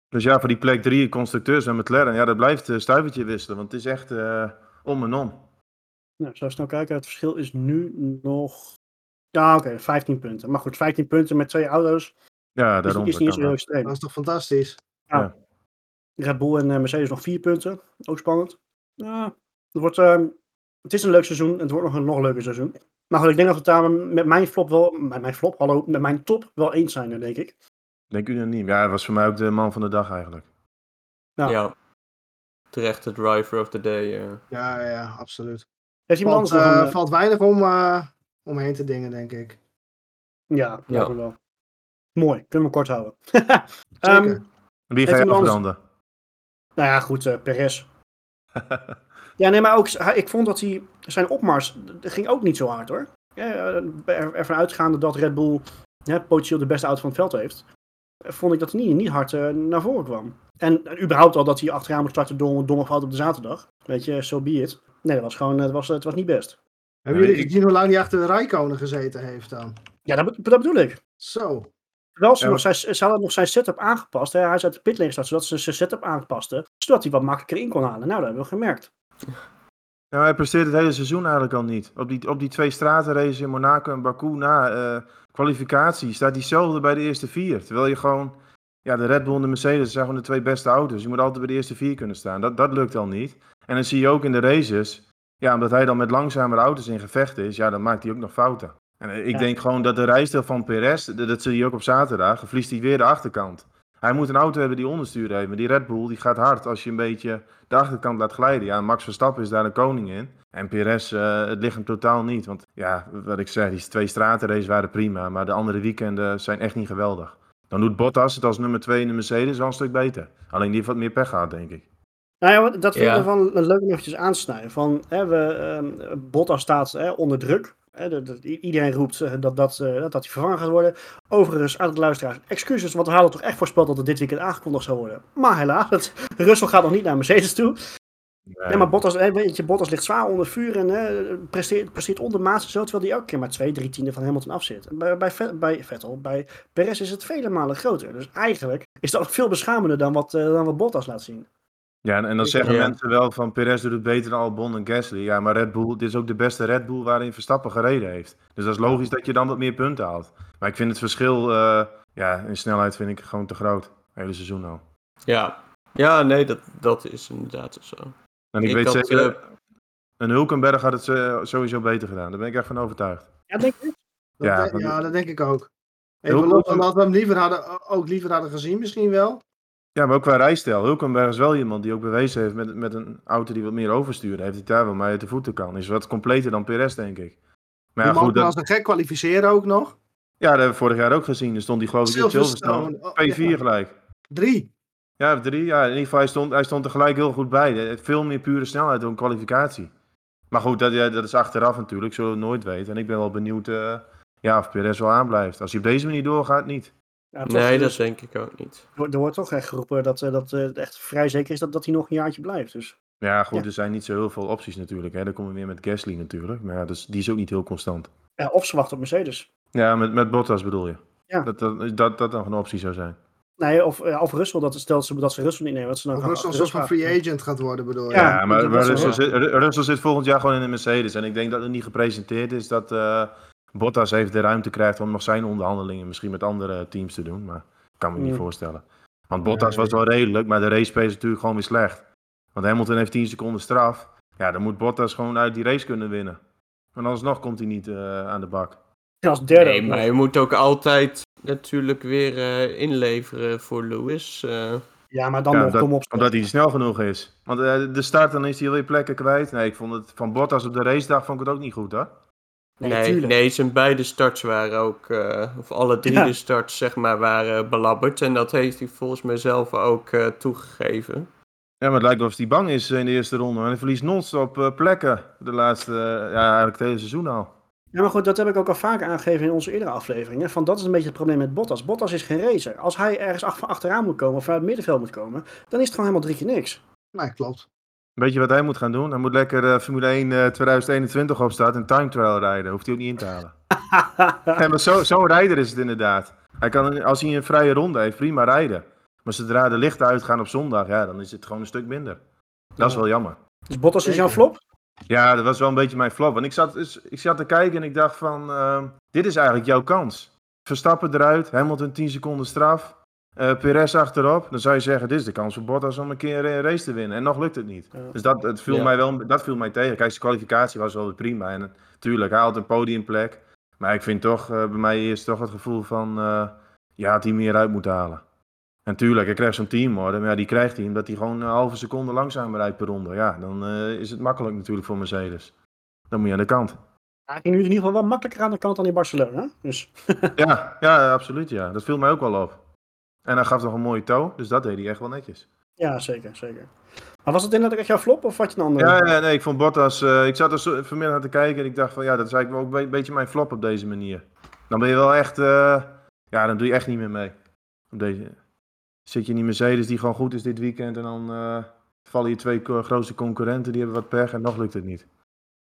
Dus ja, voor die plek 3 constructeurs en McLaren, ja, dat blijft een stuivertje wisselen. Want het is echt eh, om en om. Nou, zo snel kijken. Het verschil is nu nog. Ja, oké, 15 punten. Maar goed, 15 punten met twee auto's Ja, is, daarom. is niet eens kan heel dat. extreem. Dat is toch fantastisch? Red Bull en eh, Mercedes nog vier punten. Ook spannend. Ja, het, wordt, ehm, het is een leuk seizoen. en Het wordt nog een nog leuker seizoen. Maar goed, ik denk dat we het daar met mijn flop wel. Met mijn flop, hallo. Met mijn top wel eens zijn, denk ik. Denk unaniem. Ja, hij was voor mij ook de man van de dag eigenlijk. Ja. Ja. Terecht de driver of the day. eh. Ja, ja, absoluut. Heeft iemand Valt, anders nog een. eh, eh, valt weinig om, eh, omheen te dingen, denk ik. Ja, Ja. wel. Mooi, kunnen we kort houden. Ehm, Zeker. Wie ga je anders- afbranden? nou ja, goed, eh Perez. Ja, nee, maar ook, ik vond dat hij, zijn opmars, ging ook niet zo hard hoor. Ja, er, ervan uitgaande dat Red Bull hè, potentieel de beste auto van het veld heeft, vond ik dat hij niet, niet hard naar voren kwam. En überhaupt al dat hij achteraan moest starten door een domme fout op de zaterdag. Weet je, so be it. Nee, dat was gewoon, het was, het was niet best. Hebben jullie ik- gezien hoe lang die achter de Rijkonen gezeten heeft dan? Ja, dat, be- dat bedoel ik. Zo. Terwijl ze, Ja, nog, zijn, ze hadden nog zijn setup aangepast. Hè. Hij is uit de pitlane gestart, zodat ze zijn setup aanpasten. Zodat hij wat makkelijker in kon halen. Nou, dat hebben we gemerkt. Ja, hij presteert het hele seizoen eigenlijk al niet. Op die, op die twee stratenraces in Monaco en Baku na eh, kwalificatie staat diezelfde bij de eerste vier. Terwijl je gewoon, ja, de Red Bull en de Mercedes zijn gewoon de twee beste auto's. Je moet altijd bij de eerste vier kunnen staan. Dat, dat lukt al niet. En dan zie je ook in de races, ja, omdat hij dan met langzamere auto's in gevecht is, ja, dan maakt hij ook nog fouten. En eh, ik Ja. denk gewoon dat de rijstijl van Perez, dat, zie je ook op zaterdag, verliest hij weer de achterkant. Hij moet een auto hebben die onderstuur heeft. Maar die Red Bull die gaat hard als je een beetje de achterkant laat glijden. Ja, Max Verstappen is daar een koning in. En Perez, eh, het ligt hem totaal niet. Want ja, wat ik zeg, die twee stratenraces waren prima. Maar de andere weekenden zijn echt niet geweldig. Dan doet Bottas het als nummer twee in de Mercedes wel een stuk beter. Alleen die heeft wat meer pech gehad, denk ik. Nou ja, dat vind ik Ja. wel een leuk om eventjes aansnijden. Van, hè, we, ehm, Bottas staat hè, onder druk. Hè, dat, dat- i- iedereen roept eh, dat, dat, eh, dat, dat hij vervangen gaat worden. Overigens, aan de luisteraars, excuses, want we hadden toch echt voorspeld dat het dit weekend aangekondigd zou worden. Maar helaas, het, Russell gaat nog niet naar Mercedes toe. Nee, Ja, maar Bottas, hè, weet je, Bottas ligt zwaar onder vuur en hè, presteert, presteert ondermaats zo, terwijl hij elke keer maar twee, drie tienden van Hamilton af zit. Bij, bij, Vet- bij Vettel, bij Perez is het vele malen groter. Dus eigenlijk is dat veel beschamender dan wat, eh, dan wat Bottas laat zien. Ja, en, en dan Ik- zeggen Ja. mensen wel van Perez doet het beter dan Albon en Gasly. Ja, maar Red Bull, dit is ook de beste Red Bull waarin Verstappen gereden heeft. Dus dat is logisch dat je dan wat meer punten haalt. Maar ik vind het verschil, eh, ja, in snelheid vind ik gewoon te groot. Het hele seizoen al. Ja, ja nee, dat, dat is inderdaad zo. En ik, Ik weet had, zeker, eh, een Hulkenberg had het eh, sowieso beter gedaan. Daar ben ik echt van overtuigd. Ja, denk ik. Dat Ja, denk- ja, dat denk ik ook. Even los van dat we hem liever hadden, ook liever hadden gezien misschien wel. Ja, maar ook qua rijstijl. Hulkenberg is wel iemand die ook bewezen heeft met, met een auto die wat meer oversturen heeft. Die daar wel mee uit de voeten kan. Is wat completer dan Perez, denk ik. Maar ja, goed, dat, als een gek kwalificeren ook nog. ja, dat hebben we vorig jaar ook gezien. Er stond hij geloof ik in Silverstone. Silverstone. Oh, P4 gelijk. Drie. Ja, drie. Ja, in ieder geval, hij stond, hij stond er gelijk heel goed bij. Hij Veel meer pure snelheid dan kwalificatie. Maar goed, dat, ja, dat is achteraf natuurlijk. Zullen we nooit weten. En ik ben wel benieuwd eh, ja, of Perez wel aanblijft. Als hij op deze manier doorgaat, niet. Ja, toch, Nee, dat dus denk ik ook niet. er wordt toch echt geroepen dat, eh, dat eh, het echt vrij zeker is dat, dat hij nog een jaartje blijft. Dus. Ja, goed, Ja. er zijn niet zo heel veel opties natuurlijk. Hè. Dan komen we weer met Gasly natuurlijk. Maar ja, dus, die is ook niet heel constant. Ja, of ze wachten op Mercedes. Ja, met, met Bottas bedoel je? Ja. Dat, dat, dat dat nog een optie zou zijn. Nee, of, eh, of Russell, dat stelt ze dat ze Russell niet nemen. Dat ze dan Of gaan- Russell een van Russell free agent gaat worden, bedoel je? Ja, Ja, maar, dat maar Russell, zit, Ru- Russell zit volgend jaar gewoon in een Mercedes. En ik denk dat het niet gepresenteerd is dat eh, Bottas even de ruimte krijgt om nog zijn onderhandelingen misschien met andere teams te doen. Maar ik kan me niet Mm. voorstellen. Want Bottas was wel redelijk, maar de race pace is natuurlijk gewoon weer slecht. Want Hamilton heeft 10 seconden straf. Ja, dan moet Bottas gewoon uit die race kunnen winnen. En alsnog komt hij niet eh, aan de bak. Als derde. Nee, maar je moet ook altijd natuurlijk weer eh, inleveren voor Lewis. eh. Ja, maar dan Ja, nog dat- kom op. Omdat hij snel genoeg is. Want eh, de start, dan is hij alweer plekken kwijt. Nee, ik vond het van Bottas op de racedag vond ik het ook niet goed, hoor. Nee, nee, zijn beide starts waren ook, eh, of alle drie Ja. de starts zeg maar, waren belabberd. En dat heeft hij volgens mij zelf ook eh, toegegeven. Ja, maar het lijkt wel of hij bang is in de eerste ronde. En hij verliest non-stop eh, plekken. De laatste, eh, ja, eigenlijk het hele seizoen al. Ja, maar goed, dat heb ik ook al vaker aangegeven in onze eerdere afleveringen. Van dat is een beetje het probleem met Bottas. Bottas is geen racer. Als hij ergens ach- achteraan moet komen of uit het middenveld moet komen, dan is het gewoon helemaal drie keer niks. Nee, klopt. Weet je wat hij moet gaan doen? Hij moet lekker eh, Formule 1 eh, 2021 opstaan en time trial rijden. Hoeft hij ook niet in te halen. Ja, maar zo- zo'n rijder is het inderdaad. Hij kan, als hij een vrije ronde heeft, prima rijden. Maar zodra de lichten uitgaan op zondag, ja, dan is het gewoon een stuk minder. Dat is wel jammer. Dus Bottas is jouw flop? Ja, dat was wel een beetje mijn flop. Want ik zat, dus- ik zat te kijken en ik dacht van, ehm, dit is eigenlijk jouw kans. Verstappen eruit, Hamilton 10 seconden straf, eh Perez achterop. Dan zou je zeggen, dit is de kans voor Bottas om een keer een race te winnen. En nog lukt het niet. Ja. Dus dat, het viel Ja. mij wel, dat viel mij tegen. Kijk, zijn kwalificatie was wel weer prima. En natuurlijk, hij had een podiumplek. Maar ik vind toch, eh, bij mij eerst toch het gevoel van, eh ja, had hij meer uit moeten halen. En tuurlijk, hij krijgt zo'n teamorde, maar ja, die krijgt hij omdat hij gewoon een halve seconde langzamer rijdt per ronde. Ja, dan eh, is het makkelijk natuurlijk voor Mercedes. Dan moet je aan de kant. Hij ging nu in ieder geval wel makkelijker aan de kant dan in Barcelona. Dus Ja, ja, absoluut ja. Dat viel mij ook wel op. En hij gaf nog een mooie toe, dus dat deed hij echt wel netjes. ja, zeker, zeker. Maar was het inderdaad echt jouw flop of had je een andere? Ja, ja, nee, ik vond Bottas, eh, ik zat er vanmiddag naar te kijken en ik dacht van ja, dat is eigenlijk wel ook een beetje mijn flop op deze manier. Dan ben je wel echt, eh, ja, dan doe je echt niet meer mee. Op deze, zit je in die Mercedes die gewoon goed is dit weekend en dan eh, vallen je twee grootste concurrenten, die hebben wat pech en nog lukt het niet.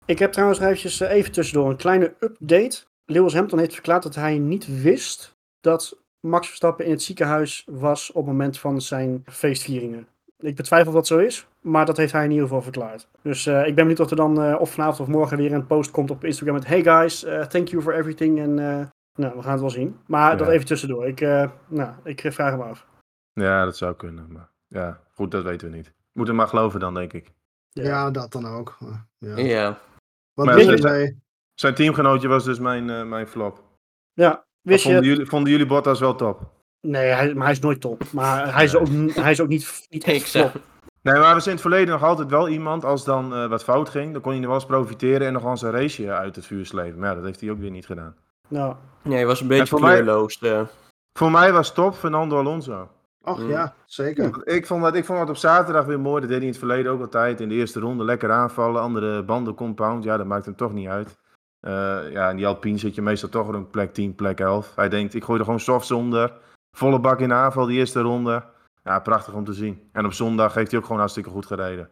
Ik heb trouwens eventjes, even tussendoor een kleine update. Lewis Hamilton heeft verklaard dat hij niet wist dat Max Verstappen in het ziekenhuis was op het moment van zijn feestvieringen. Ik betwijfel of dat zo is, maar dat heeft hij in ieder geval verklaard. Dus eh, ik ben benieuwd of er dan eh, of vanavond of morgen weer een post komt op Instagram met Hey guys, eh, thank you for everything. En eh, nou, we gaan het wel zien. Maar dat even tussendoor. Ik, eh, nou, ik vraag hem af. Ja, dat zou kunnen, maar ja, goed, dat weten we niet. Moeten maar geloven dan, denk ik. Ja, dat dan ook. Ja. Ja. Wat Maar mee? Zijn teamgenootje was dus mijn, eh, mijn flop. Ja, wist vonden, je... jullie, vonden jullie Bottas wel top? Nee, hij, maar hij is nooit top. Maar hij is ook, hij is ook niet, niet Ik flop. Nee, maar we zijn in het verleden nog altijd wel iemand, als dan eh, wat fout ging, dan kon hij er wel eens profiteren en nog wel eens een raceje uit het vuur slepen. Maar ja, dat heeft hij ook weer niet gedaan. Nou, nee, hij was een beetje voor mij- kleurloos. eh. Voor mij was top Fernando Alonso. Och Mm. ja, zeker. Ik vond, dat, ik vond dat op zaterdag weer mooi, dat deed hij in het verleden ook altijd. In de eerste ronde lekker aanvallen, andere banden compound, ja, dat maakt hem toch niet uit. Eh, ja, in die Alpine zit je meestal toch op een plek 10, plek 11. Hij denkt, ik gooi er gewoon softs onder. Volle bak in de aanval, die eerste ronde. Ja, prachtig om te zien. En op zondag heeft hij ook gewoon hartstikke goed gereden.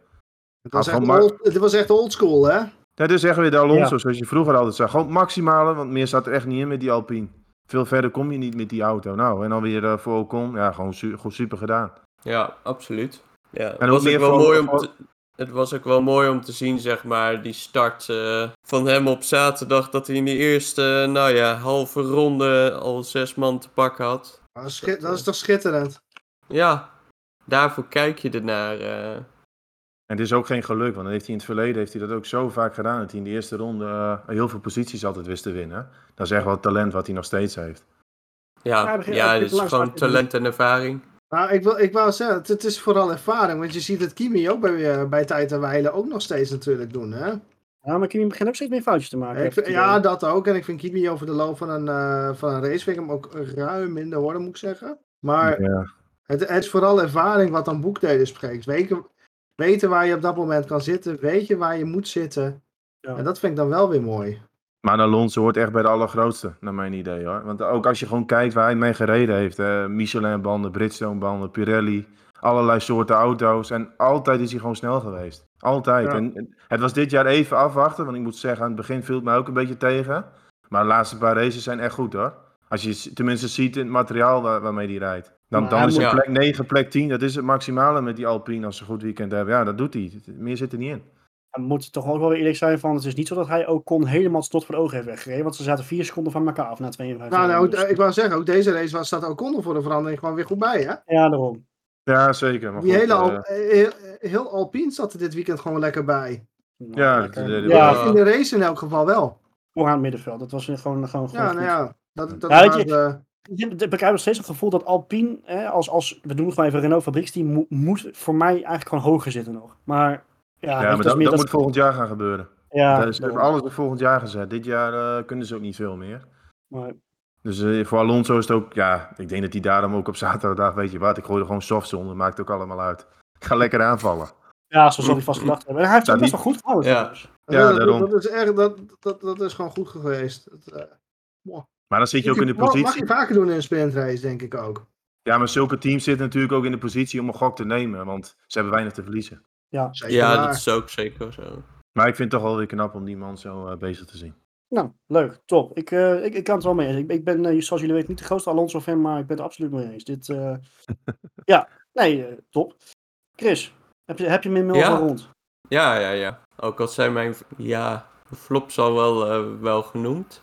Het was, echt Ma- old, het was echt oldschool, hè? Dat is echt weer de Alonso, Ja. zoals je vroeger altijd zei. Gewoon het maximale, want meer zat er echt niet in met die Alpine. Veel verder kom je niet met die auto. Nou, en dan weer eh, voor Ocon. Ja, gewoon su- goed super gedaan. Ja, absoluut. Ja, het, ook was meer ook wel mooi om te, het was ook wel mooi om te zien, zeg maar, die start eh, van hem op zaterdag. Dat hij in de eerste, nou ja, halve ronde al zes man te pakken had. Dat is, schit- dat is toch schitterend? Ja, daarvoor kijk je ernaar. eh. En het is ook geen geluk, want dan heeft hij in het verleden heeft hij dat ook zo vaak gedaan. Dat hij in de eerste ronde eh, heel veel posities altijd wist te winnen. Dat is echt wel het talent wat hij nog steeds heeft. Ja, ja, ja het is gewoon talent en ervaring. Nou, ik, wil, ik wou zeggen, het, het is vooral ervaring. Want je ziet het Kimi ook bij, eh, bij tijd en wijle ook nog steeds natuurlijk doen. Hè? Ja, maar Kimi begint ook steeds meer foutjes te maken. Ik vind- ja, dat ook. En ik vind Kimi over de loop van een, eh, van een race vind ik hem ook ruim minder worden, moet ik zeggen. Maar Ja. het, het is vooral ervaring wat dan boekdelen spreekt. Weten, weten waar je op dat moment kan zitten. Weet je waar je moet zitten. Ja. En dat vind ik dan wel weer mooi. Maar Alonso hoort echt bij de allergrootste, naar mijn idee hoor. Want ook als je gewoon kijkt waar hij mee gereden heeft. hè, Michelin-banden, Bridgestone-banden, Pirelli. Allerlei soorten auto's. En altijd is hij gewoon snel geweest. Altijd. Ja. En het was dit jaar even afwachten. Want ik moet zeggen, aan het begin viel het mij ook een beetje tegen. Maar de laatste paar races zijn echt goed hoor. Als je tenminste ziet in het materiaal waar- waarmee hij rijdt. Dan, dan is het plek 9, plek 10. Dat is het maximale met die Alpine als ze een goed weekend hebben. Ja, dat doet hij. Meer zit er niet in. We moeten toch ook wel weer eerlijk zijn van, het is niet zo dat hij ook kon helemaal tot voor de ogen heeft weggereden. Want ze zaten vier seconden van elkaar af na 52 Nou, nou, ronden. ik wou zeggen, ook deze race was, staat Ocon voor de verandering gewoon weer goed bij. Hè? Ja, daarom. Ja, zeker. Maar Die goed, hele eh, Al- eh, heel, heel Alpine zat er dit weekend gewoon lekker bij. Nou, Ja, lekker. de- de- ja, In de race in elk geval wel. vooraan het middenveld. Dat was gewoon, gewoon, gewoon Ja, goed. nou ja. Dat, dat Ja, was, je- eh, Ik heb- nog steeds het gevoel dat Alpine, hè, als, als, we doen het gewoon even Renault fabrieksteam, mo- moet voor mij eigenlijk gewoon hoger zitten nog. Maar ja, je, maar is dat, dat moet volgend jaar gaan gebeuren. Ja, dat is alles op volgend jaar gezet. Dit jaar eh, kunnen ze ook niet veel meer. Maar, Dus eh, voor Alonso is het ook, ja, ik denk dat hij daarom ook op zaterdag, weet je wat, ik gooi er gewoon softs onder, maakt ook allemaal uit. Ik ga lekker aanvallen. ja, zo zal hij vast gedacht hebben. En hij heeft het best wel goed gehouden. Ja. Ja, dat, daarom. dat, is echt, dat, dat, dat is gewoon goed geweest. Het, eh, Maar dan zit je ook in de mag- Mag positie. je vaker doen in een sprintrace, denk ik ook. Ja, maar zulke teams zitten natuurlijk ook in de positie om een gok te nemen, want ze hebben weinig te verliezen. Zeker Ja, waar. dat is ook zeker zo. Maar ik vind het toch wel weer knap om die man zo eh, bezig te zien. Nou, leuk, top. Ik, eh, ik, ik kan het wel mee eens. Ik, ik ben, eh, zoals jullie weten, niet de grootste Alonso-fan, maar ik ben het absoluut mee eens. Dit, eh, ja, nee, eh, top. Chris, heb je, heb je mijn mail Ja. al rond? Ja, ja, ja. Ook al zijn mijn ja, flops al wel, eh, wel genoemd.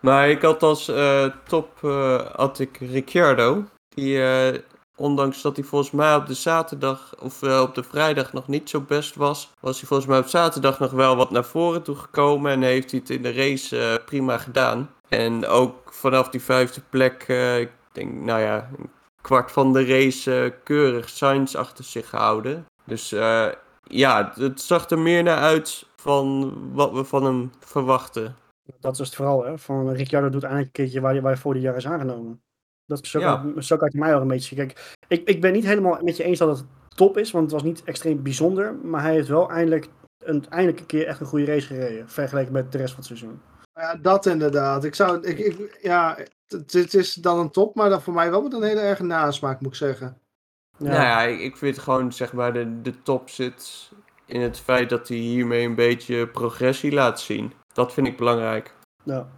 Maar ik had als eh, top eh, had ik Ricciardo. Die, eh, ondanks dat hij volgens mij op de zaterdag of eh, op de vrijdag nog niet zo best was, was hij volgens mij op zaterdag nog wel wat naar voren toe gekomen. En heeft hij het in de race eh, prima gedaan. En ook vanaf die vijfde plek, eh, ik denk, nou ja, een kwart van de race keurig Sainz achter zich gehouden. Dus ja, het zag er meer naar uit van wat we van hem verwachten. Dat is het vooral, hè. Van Ricciardo doet eindelijk een keertje waar hij waar hij voor die jaar is aangenomen. Dat is zo, Ja. kan, zo kan ik mij al een beetje zien. Kijk, ik, ik ben niet helemaal met je eens dat het top is, want het was niet extreem bijzonder. Maar hij heeft wel eindelijk een, eindelijk een keer echt een goede race gereden, vergeleken met de rest van het seizoen. Ja, dat inderdaad. Ik zou, ik, ik, ja, het, het is dan een top, maar dan voor mij wel met een hele erge nasmaak, moet ik zeggen. Ja, Nou ja, ik, ik vind gewoon, zeg maar, de, de top zit in het feit dat hij hiermee een beetje progressie laat zien. Dat vind ik belangrijk. ja.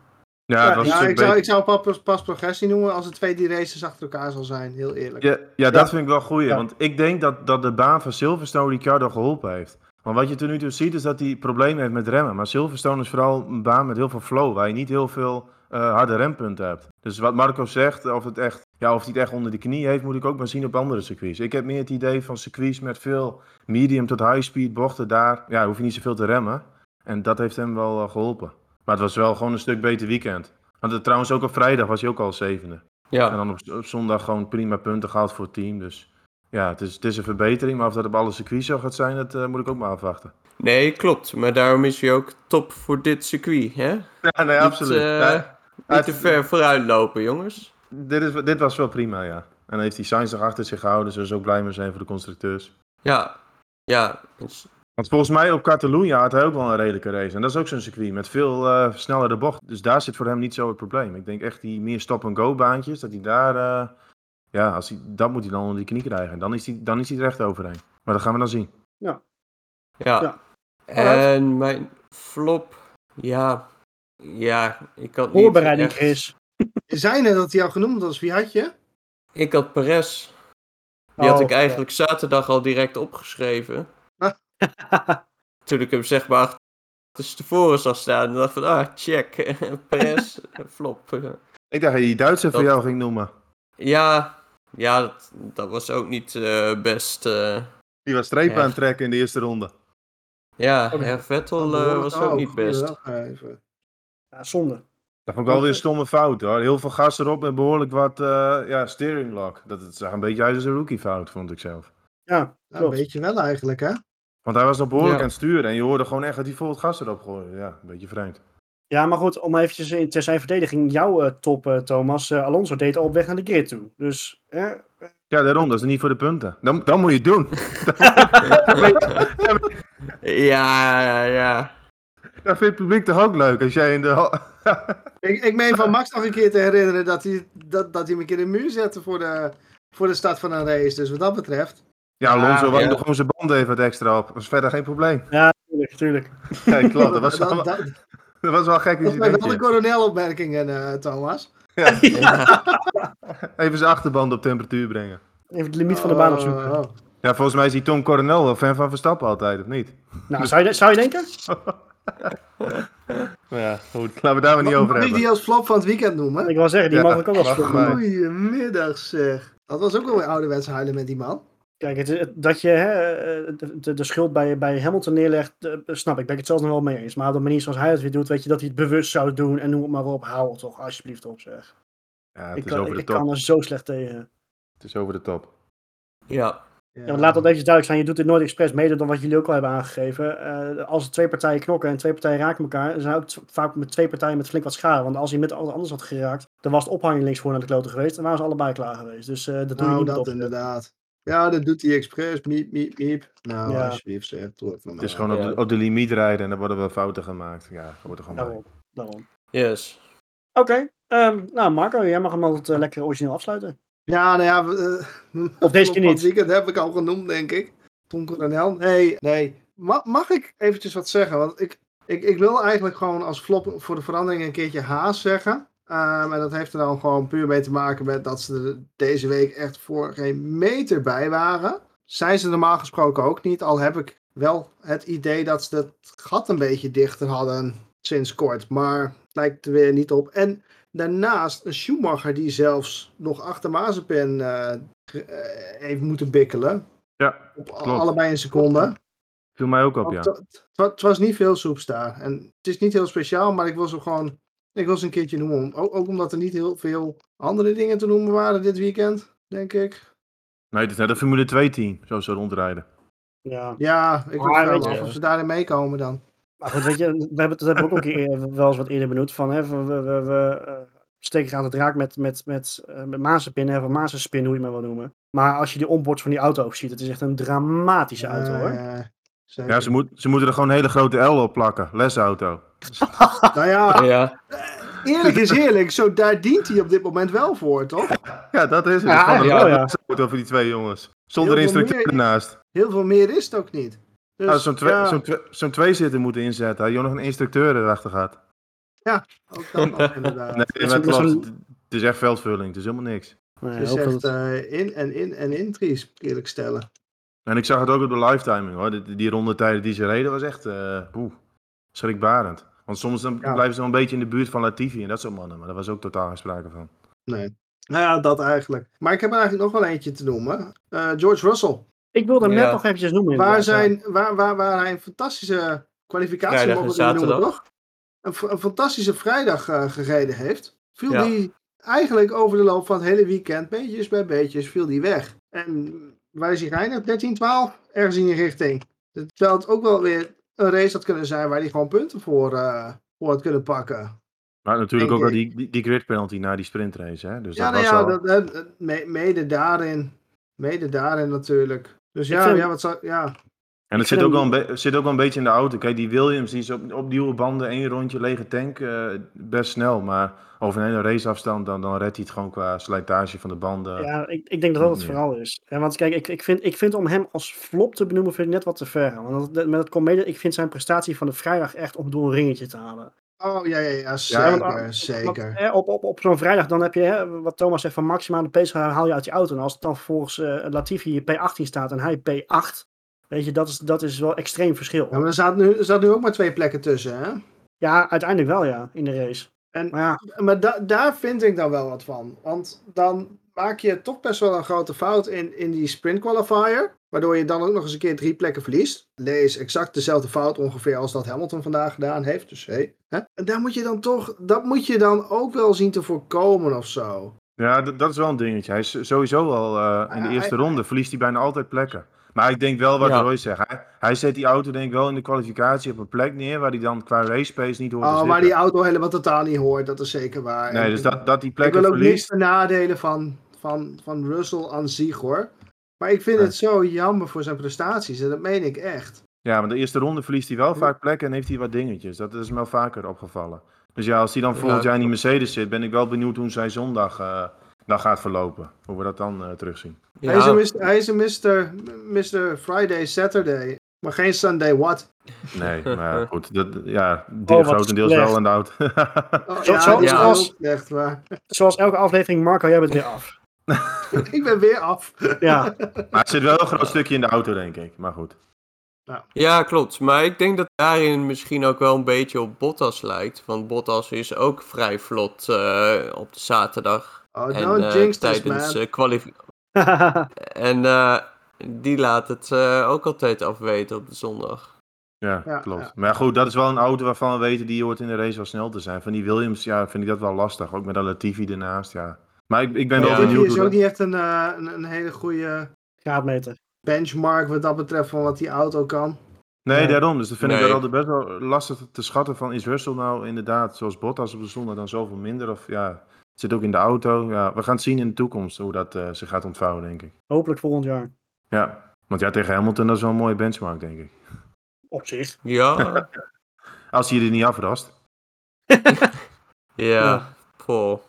Ja, was ik, zou, ik zou pas, pas progressie noemen als het twee die races achter elkaar zal zijn, heel eerlijk. Ja, ja, dat Ja. vind ik wel goed. Ja. Want ik denk dat, dat de baan van Silverstone Ricciardo geholpen heeft. Want wat je tot nu toe ziet is dat hij problemen heeft met remmen. Maar Silverstone is vooral een baan met heel veel flow, waar je niet heel veel eh, harde rempunten hebt. Dus wat Marco zegt, of, het echt, ja, of hij het echt onder de knie heeft, moet ik ook maar zien op andere circuits. Ik heb meer het idee van circuits met veel medium tot high speed bochten. Daar ja, hoef je niet zoveel te remmen. En dat heeft hem wel eh, geholpen. Maar het was wel gewoon een stuk beter weekend. Want het, trouwens ook op vrijdag was hij ook al zevende. En Ja, dan op, op zondag gewoon prima punten gehaald voor het team. Dus ja, het is, het is een verbetering. Maar of dat op alle circuits zo gaat zijn, dat eh, moet ik ook maar afwachten. nee, klopt. Maar daarom is hij ook top voor dit circuit, hè? Ja, nee, Niet, absoluut. eh, Ja, Niet te ver vooruit lopen, jongens. dit, is, dit was wel prima, ja. En dan heeft hij Sainz nog achter zich gehouden. Zullen ze ook blij mee zijn voor de constructeurs. Ja, ja. dus- Want volgens mij op Catalunya had hij ook wel een redelijke race. En dat is ook zo'n circuit met veel eh snellere bocht. Dus daar zit voor hem niet zo het probleem. Ik denk echt die meer stop-and-go baantjes, dat hij daar... eh, ja, als hij, dat moet hij dan onder die knie krijgen. Dan is hij, dan is hij er echt overheen. Maar dat gaan we dan zien. Ja. Ja. En mijn flop, ja. Ja, ik had niet Voorbereiding, echt- Chris. Je zei net dat hij al genoemd was. Wie had je? Ik had Perez. Die had Oh, ik eigenlijk zaterdag al direct opgeschreven. Toen ik hem zeg maar achter tevoren zag staan. En dacht van, ah, check. Perez, flop. Ik dacht dat je die Duitser voor jou ging noemen. Ja, ja dat, dat was ook niet eh, best. eh, Die was strepen Ja. aan het trekken in de eerste ronde. ja, Oh, Vettel Oh, eh, was ook niet best. Ja, zonde. Dat vond ik wel weer een stomme fout hoor. Heel veel gas erop en behoorlijk wat eh, ja, steering lock. Dat het zag een beetje uit als een rookie fout, vond ik zelf. Ja, Nou, klopt. weet je wel eigenlijk, hè? Want hij was nog behoorlijk Ja. aan het sturen en je hoorde gewoon echt dat hij vol het gas erop gooide. Ja, een beetje vreemd. Ja, maar goed, om eventjes in, zijn verdediging, jouw eh, top, eh, Thomas, eh, Alonso deed al op weg naar de grid toe. Dus, eh, Ja, daarom, dat is niet voor de punten. Dan, dan moet je het doen. Ja, ja, ja. Dat vindt het publiek toch ook leuk als jij in de. Ik, ik meen van Max nog een keer te herinneren dat hij, dat, dat hij hem een keer in de muur zette voor de, voor de start van een race. Dus wat dat betreft. Ja, Alonso Ja, wou ja. nog gewoon zijn banden even wat extra op. Dat was verder geen probleem. tuurlijk, tuurlijk. Ja, klopt. Dat was dat, wel, dat, dat was wel een gek dat zijn wel de incidentje. coronelopmerkingen, eh, Thomas. Even zijn achterband op temperatuur brengen. Even de limiet van de baan opzoeken. Oh. Ja, volgens mij is die Tom Coronel wel fan van Verstappen altijd, of niet? Nou, zou je, zou je denken? Ja, goed. Laten we daar maar niet over Mag ik hebben. die als flop van het weekend noemen? Ik wil zeggen, die Ja, mag ik ook vloggen maar. noemen. Goedemiddag zeg. Dat was ook wel weer ouderwets huilen met die man. Kijk, het, het- dat je hè, eh, de, de, de schuld bij, bij Hamilton neerlegt, eh, snap ik. Ben ik het zelfs nog wel mee eens. Maar op de manier zoals hij het weer doet, weet je, dat hij het bewust zou doen en noem het maar op. Hou het toch alsjeblieft op, zeg. Ja, het Ik, is kan, over ik, de ik kan er zo slecht tegen. Het is over de top. Ja, Ja, want laat dat even duidelijk zijn. Je doet dit nooit expres mede dan wat jullie ook al hebben aangegeven. Eh, als er twee partijen knokken en twee partijen raken elkaar, dan zijn ook t- vaak met twee partijen met flink wat schade. Want als hij met alles anders had geraakt, dan was het ophanging links voor naar de kloten geweest. Dan waren ze allebei klaar geweest. Dus eh, dat doe je Nou, niet dat op. inderdaad. Ja, dat doet hij expres. Miep, miep, miep. Nou, Ja. alsjeblieft zeg. Doe het is mij. gewoon op de, op de limiet rijden en dan worden wel fouten gemaakt. Ja, dat wordt er gewoon bij. Daarom. daarom. yes. Oké, ehm, nou Marco, jij mag hem altijd eh, lekker origineel afsluiten. Ja, nou ja. we, eh, Of deze keer van niet. weekend heb ik al genoemd, denk ik. Tom Coronel. Nee, nee. Ma- mag ik eventjes wat zeggen? Want ik, ik, ik wil eigenlijk gewoon als flop voor de verandering een keertje Haas zeggen. Ehm, en dat heeft er dan gewoon puur mee te maken met dat ze er deze week echt voor geen meter bij waren. Zijn ze normaal gesproken ook niet. Al heb ik wel het idee dat ze het gat een beetje dichter hadden sinds kort. Maar het lijkt er weer niet op. En daarnaast een Schumacher die zelfs nog achter Mazepin ge- eh, heeft moeten bikkelen. Ja, Op klopt. allebei een seconde. viel mij ook op, ja. Het, het wa- het was niet veel soeps daar. En het is niet heel speciaal, maar ik wil ze gewoon. Ik ze een keertje noemen. Ook, ook omdat er niet heel veel andere dingen te noemen waren dit weekend, denk ik. Nee, het is net een Formule 2 team, zo ze rondrijden. Ja. Ja, ik Maar vraag weet af of ze daarin meekomen dan. Maar goed, weet je, we hebben het, dat hebben we ook een keer eerder- wel eens wat eerder benoemd. Van, hè, we, we, we, we, eh, steken aan de draak met, met, met, eh, met Mazepin, hè, of Mazepin, hoe je het maar wil noemen. Maar als je die onboard van die auto ook ziet, het is echt een dramatische auto hoor. Eh, zeker. Ja, ze, moet, ze moeten er gewoon een hele grote L op plakken. Lesauto. Nou ja, Ja, eerlijk is eerlijk. Zo, daar dient hij op dit moment wel voor, toch? Ja, dat is het. Ja, een ja, ja. voor die twee jongens. Zonder instructeur ernaast. Heel veel meer is het ook niet. Dus, Als zo'n twee, ja, zo'n twee, zo'n tweezitter moeten inzetten. Had je nog een instructeur erachter gehad. ook dat nog inderdaad. Nee, Het is echt veldvulling. Het is helemaal niks. Nee, Het is echt eh, in en in en in, Tries, moet ik eerlijk stellen. En ik zag het ook op de lifetiming hoor. Die, die rondetijden die ze reden was echt eh oeh, schrikbarend. Want soms dan Ja. blijven ze wel een beetje in de buurt van Latifi en dat soort mannen. Maar daar was ook totaal geen sprake van. Nee. Nou ja, dat eigenlijk. Maar ik heb er eigenlijk nog wel eentje te noemen. Eh, George Russell. Ik wilde hem net nog eventjes noemen. Waar, zijn, waar, waar, waar hij een fantastische kwalificatie mogen noemen, zaterdag. toch? Een, een fantastische vrijdag eh, gereden heeft. Viel Ja. die eigenlijk over de loop van het hele weekend, beetjes bij beetjes, viel die weg. En waar is hij geëindigd? 13, 12? Ergens in die richting. Terwijl het ook wel weer een race had kunnen zijn waar hij gewoon punten voor, eh, voor had kunnen pakken. Maar natuurlijk Denk ook wel die, die, die grid penalty na die sprintrace. Hè? Dus ja, dat nou was ja, al... dat, dat- dat- me- mede daarin. Mede daarin natuurlijk. Dus ja, vind- ja, wat zou, ja. En het zit ook, wel een zit ook wel een beetje in de auto. Kijk, die Williams die is op, op nieuwe banden, één rondje lege tank, eh, best snel. Maar over een hele raceafstand, dan, dan redt hij het gewoon qua slijtage van de banden. Ja, ik, ik denk dat dat het Ja. vooral is. Ja, want kijk, ik, ik, vind, ik vind om hem als flop te benoemen, vind ik net wat te ver. Want dat, met het comedie, ik vind zijn prestatie van de vrijdag echt om door een ringetje te halen. Oh ja, ja, ja, Ja, zeker. want, ah, zeker. Hè, op op, op zo'n vrijdag dan heb je, hè, wat Thomas zegt, van maximale pace haal je uit je auto. En als het dan vervolgens eh Latifi P18 staat en hij P8, weet je, dat is, dat is wel extreem verschil. Ja, maar er staat, nu, er staat nu ook maar twee plekken tussen, hè? Ja, uiteindelijk wel ja, in de race. En- maar ja, Maar da- daar vind ik dan wel wat van. Want dan maak je toch best wel een grote fout in, in die sprint qualifier. Waardoor je dan ook nog eens een keer drie plekken verliest. Lees exact dezelfde fout ongeveer als dat Hamilton vandaag gedaan heeft. Dus hey, hè? En daar moet je dan toch, dat moet je dan ook wel zien te voorkomen of zo. Ja, dat is wel een dingetje. Hij is sowieso al eh, in de eerste hij- ronde verliest hij bijna altijd plekken. Maar ik denk wel wat Ja. Roy zegt. Hij, hij zet die auto denk ik wel in de kwalificatie op een plek neer waar hij dan qua race pace niet hoort te Oh, zitten. maar die auto helemaal totaal niet hoort, dat is zeker waar. Nee, En dus ik- dat, dat die Ik plekken wil ook niks verliest. ten nadelen van, van, van Russell aan zich hoor. Maar ik vind het zo jammer voor zijn prestaties. En dat meen ik echt. Ja, maar de eerste ronde verliest hij wel vaak plekken en heeft hij wat dingetjes. Dat is me wel vaker opgevallen. Dus ja, als hij dan volgend Ja. jaar in die Mercedes zit, ben ik wel benieuwd hoe zijn zondag eh, dan gaat verlopen. Hoe we dat dan eh, terugzien. Hij is een, Ja, mis- hij is een Mr. Mr. Friday, Saturday. Maar geen Sunday what. Nee, maar goed. Dat, ja, Oh, dit wat grotendeels wel aan de auto. Oh, ja, die ja. zoals- Zoals elke aflevering, Marco, jij bent weer af. ik ben weer af. Ja, maar het zit wel een groot stukje in de auto, denk ik. Maar goed. ja, klopt. Maar ik denk dat daarin misschien ook wel een beetje op Bottas lijkt. Want Bottas is ook vrij vlot eh, op de zaterdag. Oh, en don't eh, tijdens man. En eh, die laat het eh, ook altijd afweten op de zondag. Ja, Ja, klopt. ja. Maar goed, dat is wel een auto waarvan we weten die hoort in de race wel snel te zijn. Van die Williams, ja, vind ik dat wel lastig. Ook met een Latifi ernaast, ja. Maar ik, ik ben wel Ja. Benieuwd is ook dat... niet echt een, eh, een, een hele goede graadmeter. benchmark wat dat betreft van wat die auto kan. Nee, daarom. Dus dat vind ik wel altijd best wel lastig te schatten van... Is Russell nou inderdaad, zoals Bottas op de zondag, dan zoveel minder? Of ja, zit ook in de auto. Ja, we gaan het zien in de toekomst hoe dat eh, zich gaat ontvouwen, denk ik. Hopelijk volgend jaar. Ja, want ja, tegen Hamilton, dat is wel een mooie benchmark, denk ik. Op zich. Ja, Als hij er niet afrast. ja. Goh.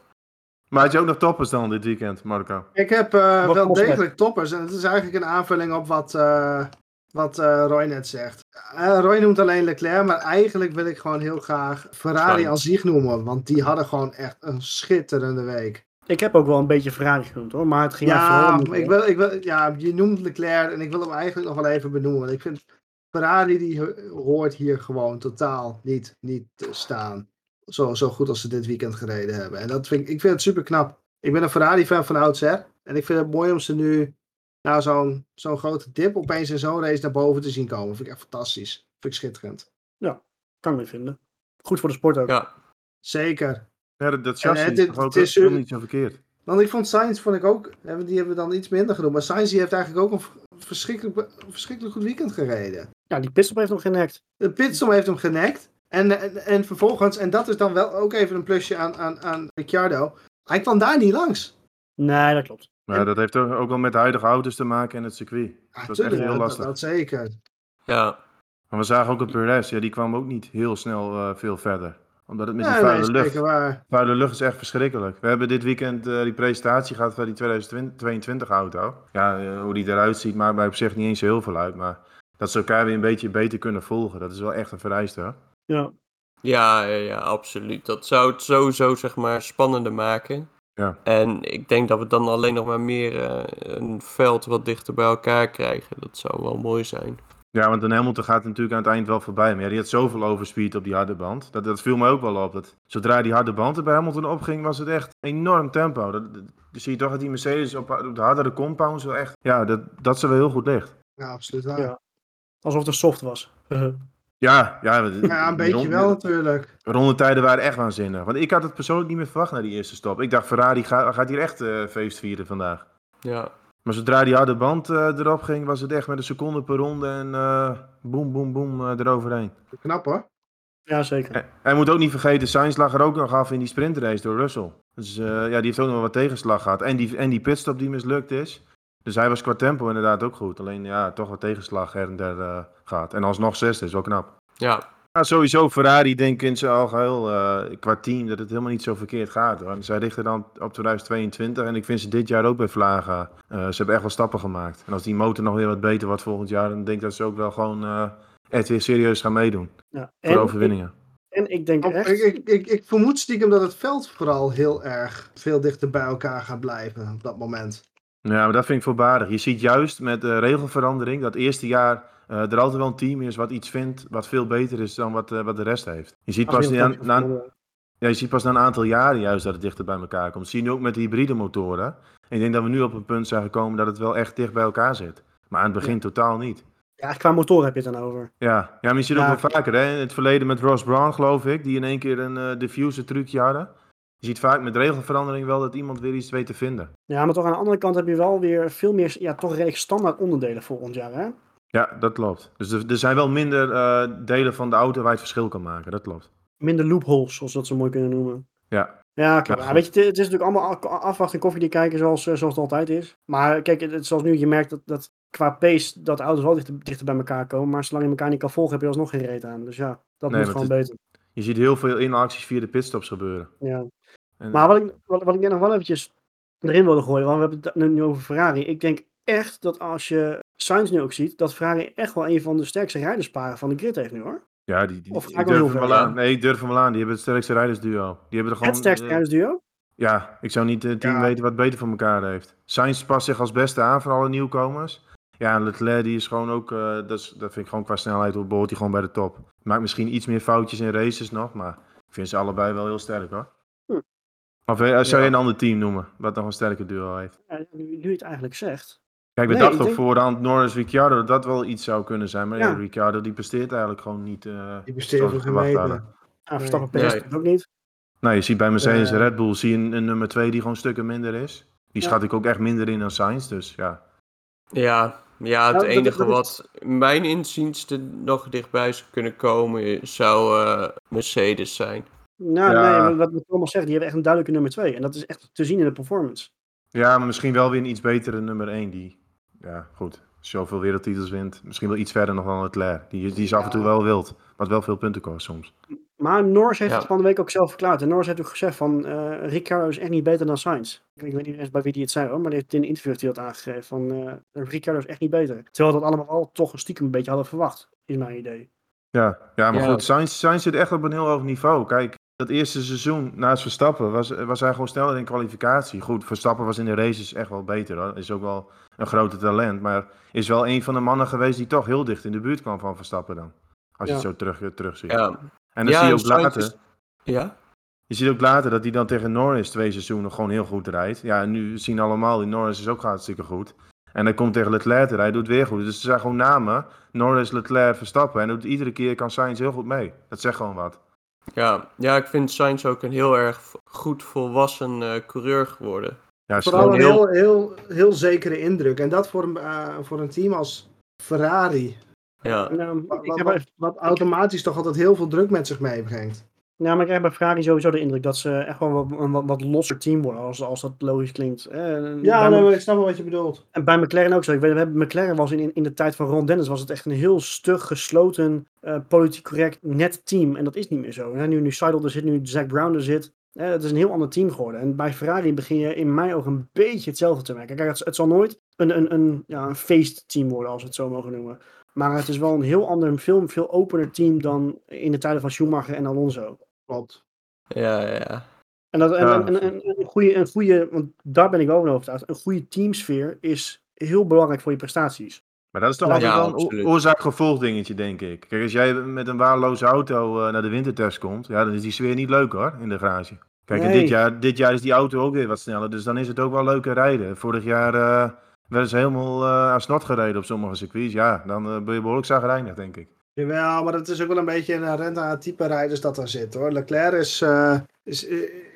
Maar had je ook nog toppers dan dit weekend, Marco? Ik heb eh, wel degelijk toppers. En het is eigenlijk een aanvulling op wat, eh, wat eh, Roy net zegt. Eh, Roy noemt alleen Leclerc, maar eigenlijk wil ik gewoon heel graag Ferrari aan zich noemen. Want die hadden gewoon echt een schitterende week. Ik heb ook wel een beetje Ferrari genoemd hoor, maar het ging Ja, om ik wil, ik wil, ja, je noemt Leclerc en ik wil hem eigenlijk nog wel even benoemen. Want ik vind Ferrari die ho- hoort hier gewoon totaal niet, niet te staan. Zo, zo goed als ze dit weekend gereden hebben. En dat vind ik, ik vind het super knap. Ik ben een Ferrari-fan van oudsher. En ik vind het mooi om ze nu na zo'n zo'n grote dip opeens in zo'n race naar boven te zien komen. Vind ik echt fantastisch. Vind ik schitterend. Kan ik weer vinden. Goed voor de sport ook. Ja, Zeker. Ja, dat, dat En chassis het- is ook het is, helemaal niet zo verkeerd. Want ik vond Sainz vond ik ook, die hebben we dan iets minder genoemd. Maar Sainz die heeft eigenlijk ook een verschrikkelijk, een verschrikkelijk goed weekend gereden. Ja, die pitstop heeft hem genekt. De pitstop heeft hem genekt. En, en, en vervolgens, en dat is dan wel ook even een plusje aan, aan, aan Ricciardo. Hij kwam daar niet langs. Nee, dat klopt. Maar ja, dat heeft ook ook wel met de huidige auto's te maken en het circuit. Ja, Dat is echt heel dat- lastig. Dat, zeker. ja. Maar we zagen ook een Perez, ja, die kwam ook niet heel snel eh, veel verder. Omdat het met die Ja, vuile nee, lucht... zeker waar. Vuile lucht is echt verschrikkelijk. We hebben dit weekend eh, die presentatie gehad van die 2022 auto. Ja, eh, hoe die eruit ziet maakt mij op zich niet eens zo heel veel uit. Maar dat ze elkaar weer een beetje beter kunnen volgen, dat is wel echt een vereiste. hoor. Ja. Ja, ja, ja, absoluut. Dat zou het sowieso, zeg maar, spannender maken. Ja. En ik denk dat we dan alleen nog maar meer eh, een veld wat dichter bij elkaar krijgen. Dat zou wel mooi zijn. Ja, want een Hamilton gaat natuurlijk aan het eind wel voorbij. Maar ja, die had zoveel overspeed op die harde band. Dat, dat viel me ook wel op. Dat, zodra die harde band er bij Hamilton opging, was het echt enorm tempo. Dat, dat- dan zie je toch dat die Mercedes op, op de hardere compounds wel echt... Ja, dat, dat ze wel heel goed ligt. Ja, absoluut waar. Ja. Alsof het een soft was. Ja, ja, Ja, een beetje wel natuurlijk. Rondetijden waren echt waanzinnig. Want ik had het persoonlijk niet meer verwacht na die eerste stop. Ik dacht, Ferrari gaat, gaat hier echt eh, feest vieren vandaag. Ja, Maar zodra die harde band eh, erop ging, was het echt met een seconde per ronde en eh boem, boem, boem eh, eroverheen. Knap hoor. Ja, zeker. En hij moet ook niet vergeten, Sainz lag er ook nog af in die sprintrace door Russell. Dus eh, ja, die heeft ook nog wat tegenslag gehad. En die, en die pitstop die mislukt is. Dus hij was qua tempo inderdaad ook goed. Alleen ja, toch wat tegenslag her en der eh, gehad. En alsnog zesde is wel knap. ja, Ja, sowieso Ferrari denk ik in zijn algeheel eh qua team dat het helemaal niet zo verkeerd gaat. Hoor. Zij richten dan op 2022 en ik vind ze dit jaar ook bij Vlaga. eh, ze hebben echt wel stappen gemaakt. En als die motor nog weer wat beter wordt volgend jaar, dan denk ik dat ze ook wel gewoon eh, echt weer serieus gaan meedoen Ja. voor En, overwinningen. en ik denk Op- echt... ik, ik, ik, ik vermoed stiekem dat het veld vooral heel erg veel dichter bij elkaar gaat blijven op dat moment. Ja, maar dat vind ik voorbarig. Je ziet juist met de regelverandering dat eerste jaar eh, er altijd wel een team is wat iets vindt wat veel beter is dan wat, eh, wat de rest heeft. Je ziet, pas na, ja, je ziet pas na een aantal jaren juist dat het dichter bij elkaar komt. Dat zie je nu ook met de hybride motoren. En ik denk dat we nu op een punt zijn gekomen dat het wel echt dicht bij elkaar zit. Maar aan het begin totaal niet. Ja, qua motor heb je het dan over. Ja, ja maar je ziet Ja, ook wel vaker, hè? In het verleden met Ross Brown, geloof ik, die in één keer een eh diffuser trucje hadden. Je ziet vaak met regelverandering wel dat iemand weer iets weet te vinden. Ja, maar toch aan de andere kant heb je wel weer veel meer, ja, toch redelijk standaard onderdelen volgend jaar, hè? Ja, dat klopt. Dus er, er zijn wel minder eh, delen van de auto waar je het verschil kan maken, dat klopt. Minder loopholes, zoals we dat zo mooi kunnen noemen. Ja, Ja, oké. Ja, maar goed. weet je, het, is natuurlijk allemaal afwachten en koffie kijken zoals, eh, zoals het altijd is. Maar kijk, het, zoals nu, je merkt dat, dat qua pace dat de auto's wel dichter, dichter bij elkaar komen. Maar zolang je elkaar niet kan volgen, heb je alsnog geen reet aan. Dus ja, dat Nee, moet gewoon beter. je ziet heel veel inacties via de pitstops gebeuren. Ja. En, Maar wat ik, wat, wat ik net nog wel eventjes erin wilde gooien, want we hebben het nu- over Ferrari. Ik denk echt dat als je Sainz nu ook ziet, dat Ferrari echt wel een van de sterkste rijdersparen van de grid heeft nu hoor. ja, die, die, of ik durf hem wel aan. Nee, ik durf hem wel aan. Die hebben het sterkste rijdersduo. Die hebben er gewoon... het sterkste eh, rijdersduo. Ja, ik zou niet het team Ja. weten wat beter voor elkaar heeft. Sainz past zich als beste aan van alle nieuwkomers. Ja, en Leclerc die is gewoon ook, eh, dat, is, dat vind ik gewoon qua snelheid, behoort hij gewoon bij de top. Maakt misschien iets meer foutjes in races nog, maar ik vind ze allebei wel heel sterk hoor. Of eh, zou Ja. je een ander team noemen, wat nog een sterke duo heeft? Ja, nu, nu je het eigenlijk zegt. Kijk, we Nee, dachten denk- voorhand Norris Ricciardo dat dat wel iets zou kunnen zijn. Maar ja, Ja. Ricciardo die presteert eigenlijk gewoon niet. eh, Die besteedt zoals voor we verwacht hadden. Verstappen Nee. natuurlijk ook niet. Nou, je ziet bij Mercedes en Eh. Red Bull zie je een, een nummer 2 die gewoon stukken minder is. Die Ja. schat ik ook echt minder in dan Sainz, dus ja. Ja, ja het Nou, enige dat wat mijn inziens er nog dichtbij zou kunnen komen, zou eh, Mercedes zijn. Nou, Ja. nee, wat, wat Thomas zegt, die hebben echt een duidelijke nummer 2. En dat is echt te zien in de performance. Ja, maar misschien wel weer een iets betere nummer 1 die, ja goed, zoveel wereldtitels wint. Misschien wel iets verder nog dan Leclerc. Die, die is af en toe wel wild, wat wel veel punten kost soms. Maar Norris heeft Ja. het van de week ook zelf verklaard. En Norris heeft ook gezegd van, eh Ricciardo is echt niet beter dan Sainz. Ik weet niet eens bij wie die het zei hoor, maar die heeft in een interview heeft hij dat aangegeven. Van, eh Ricciardo is echt niet beter. Terwijl we dat allemaal al toch een stiekem een beetje hadden verwacht, is mijn idee. Ja, ja maar Ja. goed, Sainz, Sainz zit echt op een heel hoog niveau. Kijk, dat eerste seizoen naast Verstappen was, was hij gewoon sneller in kwalificatie. Goed, Verstappen was in de races echt wel beter hoor. Is ook wel een grote talent, maar is wel een van de mannen geweest die toch heel dicht in de buurt kwam van Verstappen dan. Als je het zo terug, terug ziet. Ja, En dan ja, zie je ook later... is- Ja? Je ziet ook later dat hij dan tegen Norris twee seizoenen gewoon heel goed rijdt. Ja, en nu zien allemaal, die Norris is ook hartstikke goed. En hij komt tegen Leclerc te rijden, doet weer goed. Dus er zijn gewoon namen, Norris, Leclerc, Verstappen. En doet, iedere keer kan Sainz heel goed mee. Dat zegt gewoon wat. Ja. ja, ik vind Sainz ook een heel erg goed volwassen eh, coureur geworden. Ja, Vooral een heel- heel, heel, heel zekere indruk. En dat voor een, eh, voor een team als Ferrari. Ja, En, ehm, Wat, ik wat, wat automatisch toch altijd heel veel druk met zich meebrengt. Ja, maar ik krijg bij Ferrari sowieso de indruk dat ze echt wel een wat, wat losser team worden, als, als dat logisch klinkt. Ja, nee, maar ik snap wel wat je bedoelt. En bij McLaren ook zo. Ik weet, we hebben McLaren was in, in, de tijd van Ron Dennis was het echt een heel stug, gesloten, eh, politiek correct, net team. En dat is niet meer zo. Hè, nu, nu Seidel er zit, nu Zack Brown er zit. het is een heel ander team geworden. En bij Ferrari begin je in mijn ogen een beetje hetzelfde te merken. Kijk, het, het zal nooit een, een, een, ja, een feestteam worden, als we het zo mogen noemen. Maar het is wel een heel ander, veel, veel opener team dan in de tijden van Schumacher en Alonso. Klopt. ja, ja, ja. En, dat, en, Ja, en, en, en een, goede, een goede, want daar ben ik wel van overtuigd, een goede teamsfeer is heel belangrijk voor je prestaties. Maar dat is toch Ja, altijd ja, wel een oorzaak-gevolg dingetje, denk ik. Kijk, als jij met een waardeloze auto eh, naar de wintertest komt, ja, dan is die sfeer niet leuk hoor, in de garage. Kijk, en dit, jaar, dit jaar is die auto ook weer wat sneller, dus dan is het ook wel leuker rijden. Vorig jaar eh, werden ze helemaal eh aan gereden op sommige circuits. Ja, dan eh, ben je behoorlijk zagrijnig, denk ik. Jawel, maar het is ook wel een beetje een rente aan type rijders dat daar zit hoor. Leclerc is, eh, is,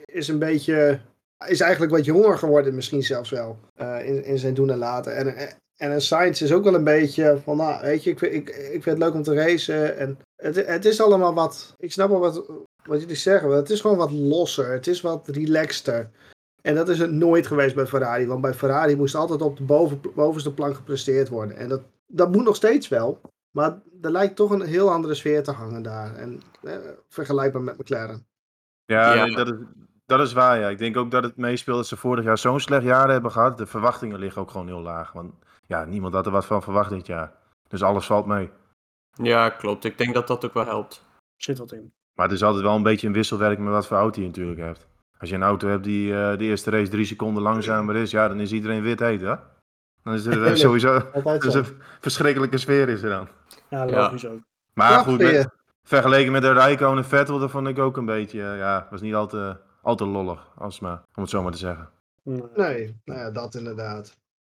is een beetje. Is eigenlijk wat jonger geworden, misschien zelfs wel. in, in zijn doen en laten. En, en een Sainz is ook wel een beetje van, nou, weet je, ik, vind- ik, ik vind het leuk om te racen. En het, het is allemaal wat. Ik snap wel wat, wat jullie zeggen, maar het is gewoon wat losser. Het is wat relaxter. En dat is het nooit geweest bij Ferrari. Want bij Ferrari moest altijd op de boven, bovenste plank gepresteerd worden. En dat, dat moet nog steeds wel. Maar er lijkt toch een heel andere sfeer te hangen daar. En eh, vergelijkbaar met McLaren. Ja, Ja. nee, dat, is, dat is waar. Ja. Ik denk ook dat het meespeelt dat ze vorig jaar zo'n slecht jaar hebben gehad. De verwachtingen liggen ook gewoon heel laag. Want ja, niemand had er wat van verwacht dit jaar. Dus alles valt mee. Ja, klopt. Ik denk dat dat ook wel helpt. Zit wat in. Maar het is altijd wel een beetje een wisselwerking met wat voor auto je natuurlijk hebt. Als je een auto hebt die eh, de eerste race drie seconden langzamer is, ja, dan is iedereen wit heet, hè? Dan is er eh, sowieso zo. een verschrikkelijke sfeer is er dan. Ja, Ja. logisch ook. Maar Ja, goed, met- vergeleken met de Rijkoon en Vettel, dat vond ik ook een beetje, eh, ja, was niet al te, al te lollig, als maar, om het zo maar te zeggen. Nee. Nee, nou ja, dat inderdaad. Nou,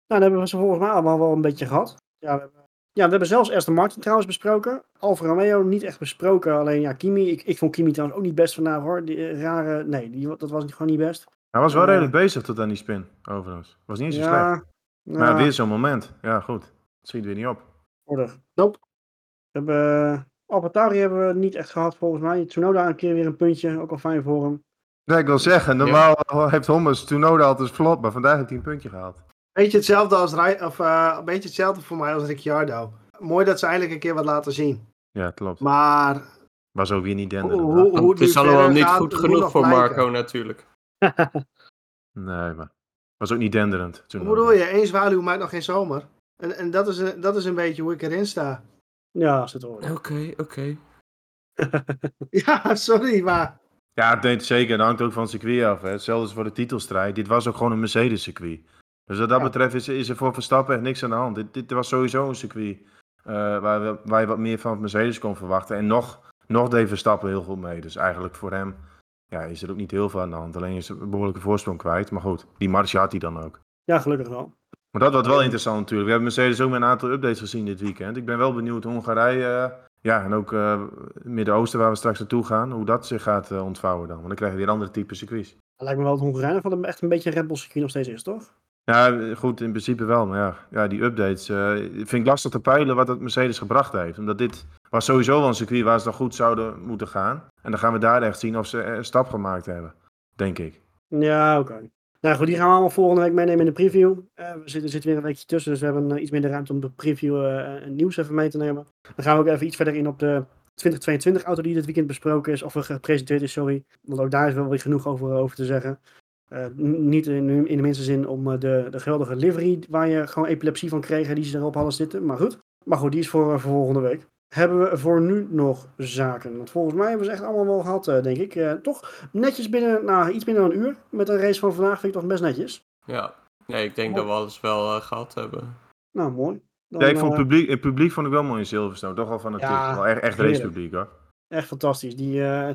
dan hebben we ze volgens mij allemaal wel een beetje gehad. Ja, we hebben, ja, we hebben zelfs Aston Martin trouwens besproken. Alfa Romeo niet echt besproken. Alleen ja, Kimi. Ik, ik vond Kimi trouwens ook niet best vandaag hoor. Die eh, rare. Nee, die, dat was gewoon niet best. Hij was wel Eh. redelijk bezig tot aan die spin, overigens. Was niet eens zo slecht. Ja, Maar nou, weer zo'n moment. Ja, goed. Het schiet weer niet op. order. Nope. We hebben. Alpatari hebben we niet echt gehad volgens mij. Tsunoda een keer weer een puntje. Ook al fijn voor hem. Ja, ik wil zeggen, normaal heeft Hommers Tsunoda altijd flop, maar vandaag heeft hij een puntje gehaald. Beetje hetzelfde als Rij- of eh, een beetje hetzelfde voor mij als Ricciardo. Mooi dat ze eindelijk een keer wat laten zien. Ja, klopt. Maar Was ook weer niet hoe, denderend. hoe, hoe het is allemaal niet gaat, goed genoeg voor blijken. Marco natuurlijk. Nee, maar was ook niet denderend. Hoe Tsunoda. bedoel je? Eén zwaluw maakt nog geen zomer. En, en dat, is een, dat is een beetje hoe ik erin sta. Ja, zit er Oké, oké. Ja, sorry, maar... Ja, het deed zeker. Dat hangt ook van het circuit af. Hè. Hetzelfde is voor de titelstrijd. Dit was ook gewoon een Mercedes-circuit. Dus wat dat Ja. betreft is, is er voor Verstappen echt niks aan de hand. Dit, dit was sowieso een circuit eh, waar, we, waar je wat meer van Mercedes kon verwachten. En nog, nog deed Verstappen heel goed mee. Dus eigenlijk voor hem ja, is er ook niet heel veel aan de hand. Alleen is er een behoorlijke voorsprong kwijt. Maar goed, die marge had hij dan ook. Ja, gelukkig wel. Maar dat wordt wel interessant natuurlijk. We hebben Mercedes ook met een aantal updates gezien dit weekend. Ik ben wel benieuwd Hongarije, eh, ja, en ook eh Midden-Oosten waar we straks naartoe gaan, hoe dat zich gaat ontvouwen dan. Want dan krijgen we weer andere type circuits. Lijkt me wel dat Hongarije van echt een beetje een Red Bull circuit nog steeds is, toch? Ja, goed, in principe wel. Maar ja, ja die updates eh, vind ik lastig te peilen wat het Mercedes gebracht heeft. Omdat dit was sowieso wel een circuit waar ze nog goed zouden moeten gaan. En dan gaan we daar echt zien of ze een stap gemaakt hebben, denk ik. Ja, oké. Nou goed, die gaan we allemaal volgende week meenemen in de preview. Eh, we zitten, zitten weer een weekje tussen, dus we hebben eh, iets minder ruimte om de preview en nieuws even mee te nemen. Dan gaan we ook even iets verder in op de 2022 auto die dit weekend besproken is, of er gepresenteerd is, sorry. Want ook daar is wel weer genoeg over, over te zeggen. Eh, niet in, in de minste zin om eh, de, de geweldige livery waar je gewoon epilepsie van kreeg, die ze erop hadden zitten. Maar goed, maar goed die is voor, eh, voor volgende week. Hebben we voor nu nog zaken? Want volgens mij hebben we ze echt allemaal wel gehad, eh, denk ik. Eh, toch netjes binnen, nou, iets binnen een uur. Met een race van vandaag vind ik toch best netjes. Ja. Nee, ik denk dat we alles wel eh, gehad hebben. Nou, mooi. Dan, Ja, ik vond het publiek, het publiek vond ik wel mooi in Silverstone. Toch wel van het Ja, wel echt, echt racepubliek hoor. Echt fantastisch. Die, eh,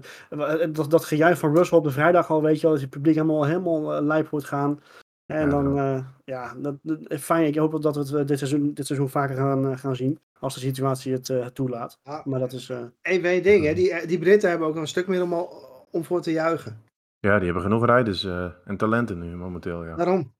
dat, dat gejuich van Russell op de vrijdag al, weet je wel, dat het publiek helemaal, helemaal eh, lijp wordt gaan. En Ja, dan, eh, ja, dat, dat- fijn. Ik hoop dat we het eh, dit seizoen, dit seizoen vaker gaan, eh, gaan zien. Als de situatie het eh, toelaat. Ja. Maar dat is, eh, Eén één ding, hè. Die, die Britten hebben ook een stuk meer om, om voor te juichen. Ja, die hebben genoeg rijders eh, en talenten nu momenteel. Ja. Daarom.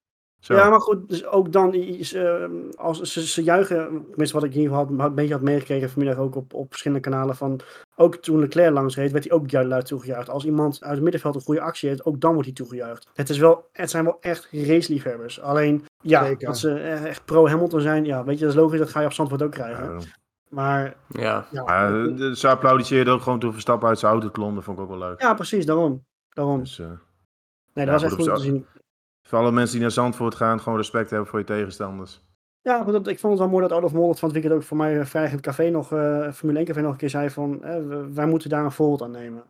Zo. Ja, maar goed, dus ook dan is, eh, als ze, ze juichen, tenminste wat ik in ieder geval had, een beetje had meegekregen vanmiddag ook op, op verschillende kanalen van, ook toen Leclerc langs reed, werd hij ook luid toegejuicht. Als iemand uit het middenveld een goede actie heeft, ook dan wordt hij toegejuicht. Het, is wel, het zijn wel echt raceliefhebbers. Alleen, ja, Zeker. dat ze eh, echt pro-Hamilton zijn, ja, weet je, dat is logisch, dat ga je op Zandvoort ook Ja, krijgen. Maar, Ja. ja, Ja, de- ze applaudisseerden ook gewoon toen Verstappen uit zijn auto klom. Dat vond ik ook wel leuk. ja precies, daarom. daarom. Dus, eh, Nee, ja, dat was goed, echt goed te zien. Voor alle mensen die naar Zandvoort gaan, gewoon respect hebben voor je tegenstanders. Ja, goed, dat- ik vond het wel mooi dat Olaf Mol het van het weekend ook voor mij eh, vrijdag in het café nog, eh, Formule 1 café nog een keer zei van, eh, wij moeten daar een voorbeeld aan nemen.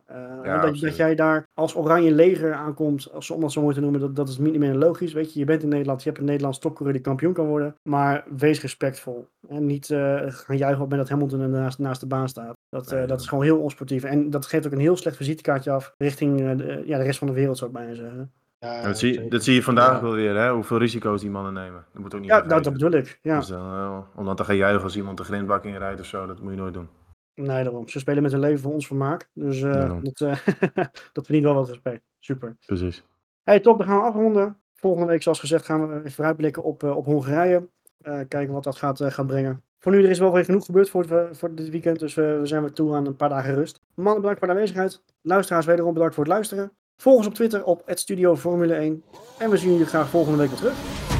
Dat, dat jij daar als oranje leger aankomt, als, om dat zo mooi te noemen, dat, dat is niet meer logisch. Weet je, je bent in Nederland, je hebt een Nederlands topcoureur die kampioen kan worden, maar wees respectvol. En niet gaan juichen op dat Hamilton naast, naast de baan staat. Dat, Nee, dat is gewoon heel onsportief. En dat geeft ook een heel slecht visitekaartje af richting ja, de rest van de wereld, zou ik bijna zeggen. Ja, dat, zie, zeker. dat zie je vandaag ook wel weer, hè? hoeveel risico's die mannen nemen. Dat moet ook niet Ja, dat, bedoel ik. Ja. Dus dan, eh, om dan te gaan juichen als iemand de grindbak in rijdt of zo, dat moet je nooit doen. Nee, daarom. Ze spelen met hun leven voor ons vermaak. Dus eh, dat, eh, dat verdient wel wat respect. Super. Precies. Hey, top. Dan gaan we afronden. Volgende week, zoals gezegd, gaan we even vooruitblikken op, op Hongarije. Kijken wat dat gaat, gaat brengen. Voor nu, er is wel weer genoeg gebeurd voor, het- voor dit weekend. Dus we zijn weer toe aan een paar dagen rust. Mannen, bedankt voor de aanwezigheid. Luisteraars, wederom bedankt voor het luisteren. Volg ons op Twitter op @studio Formule 1. En we zien jullie graag volgende week weer terug.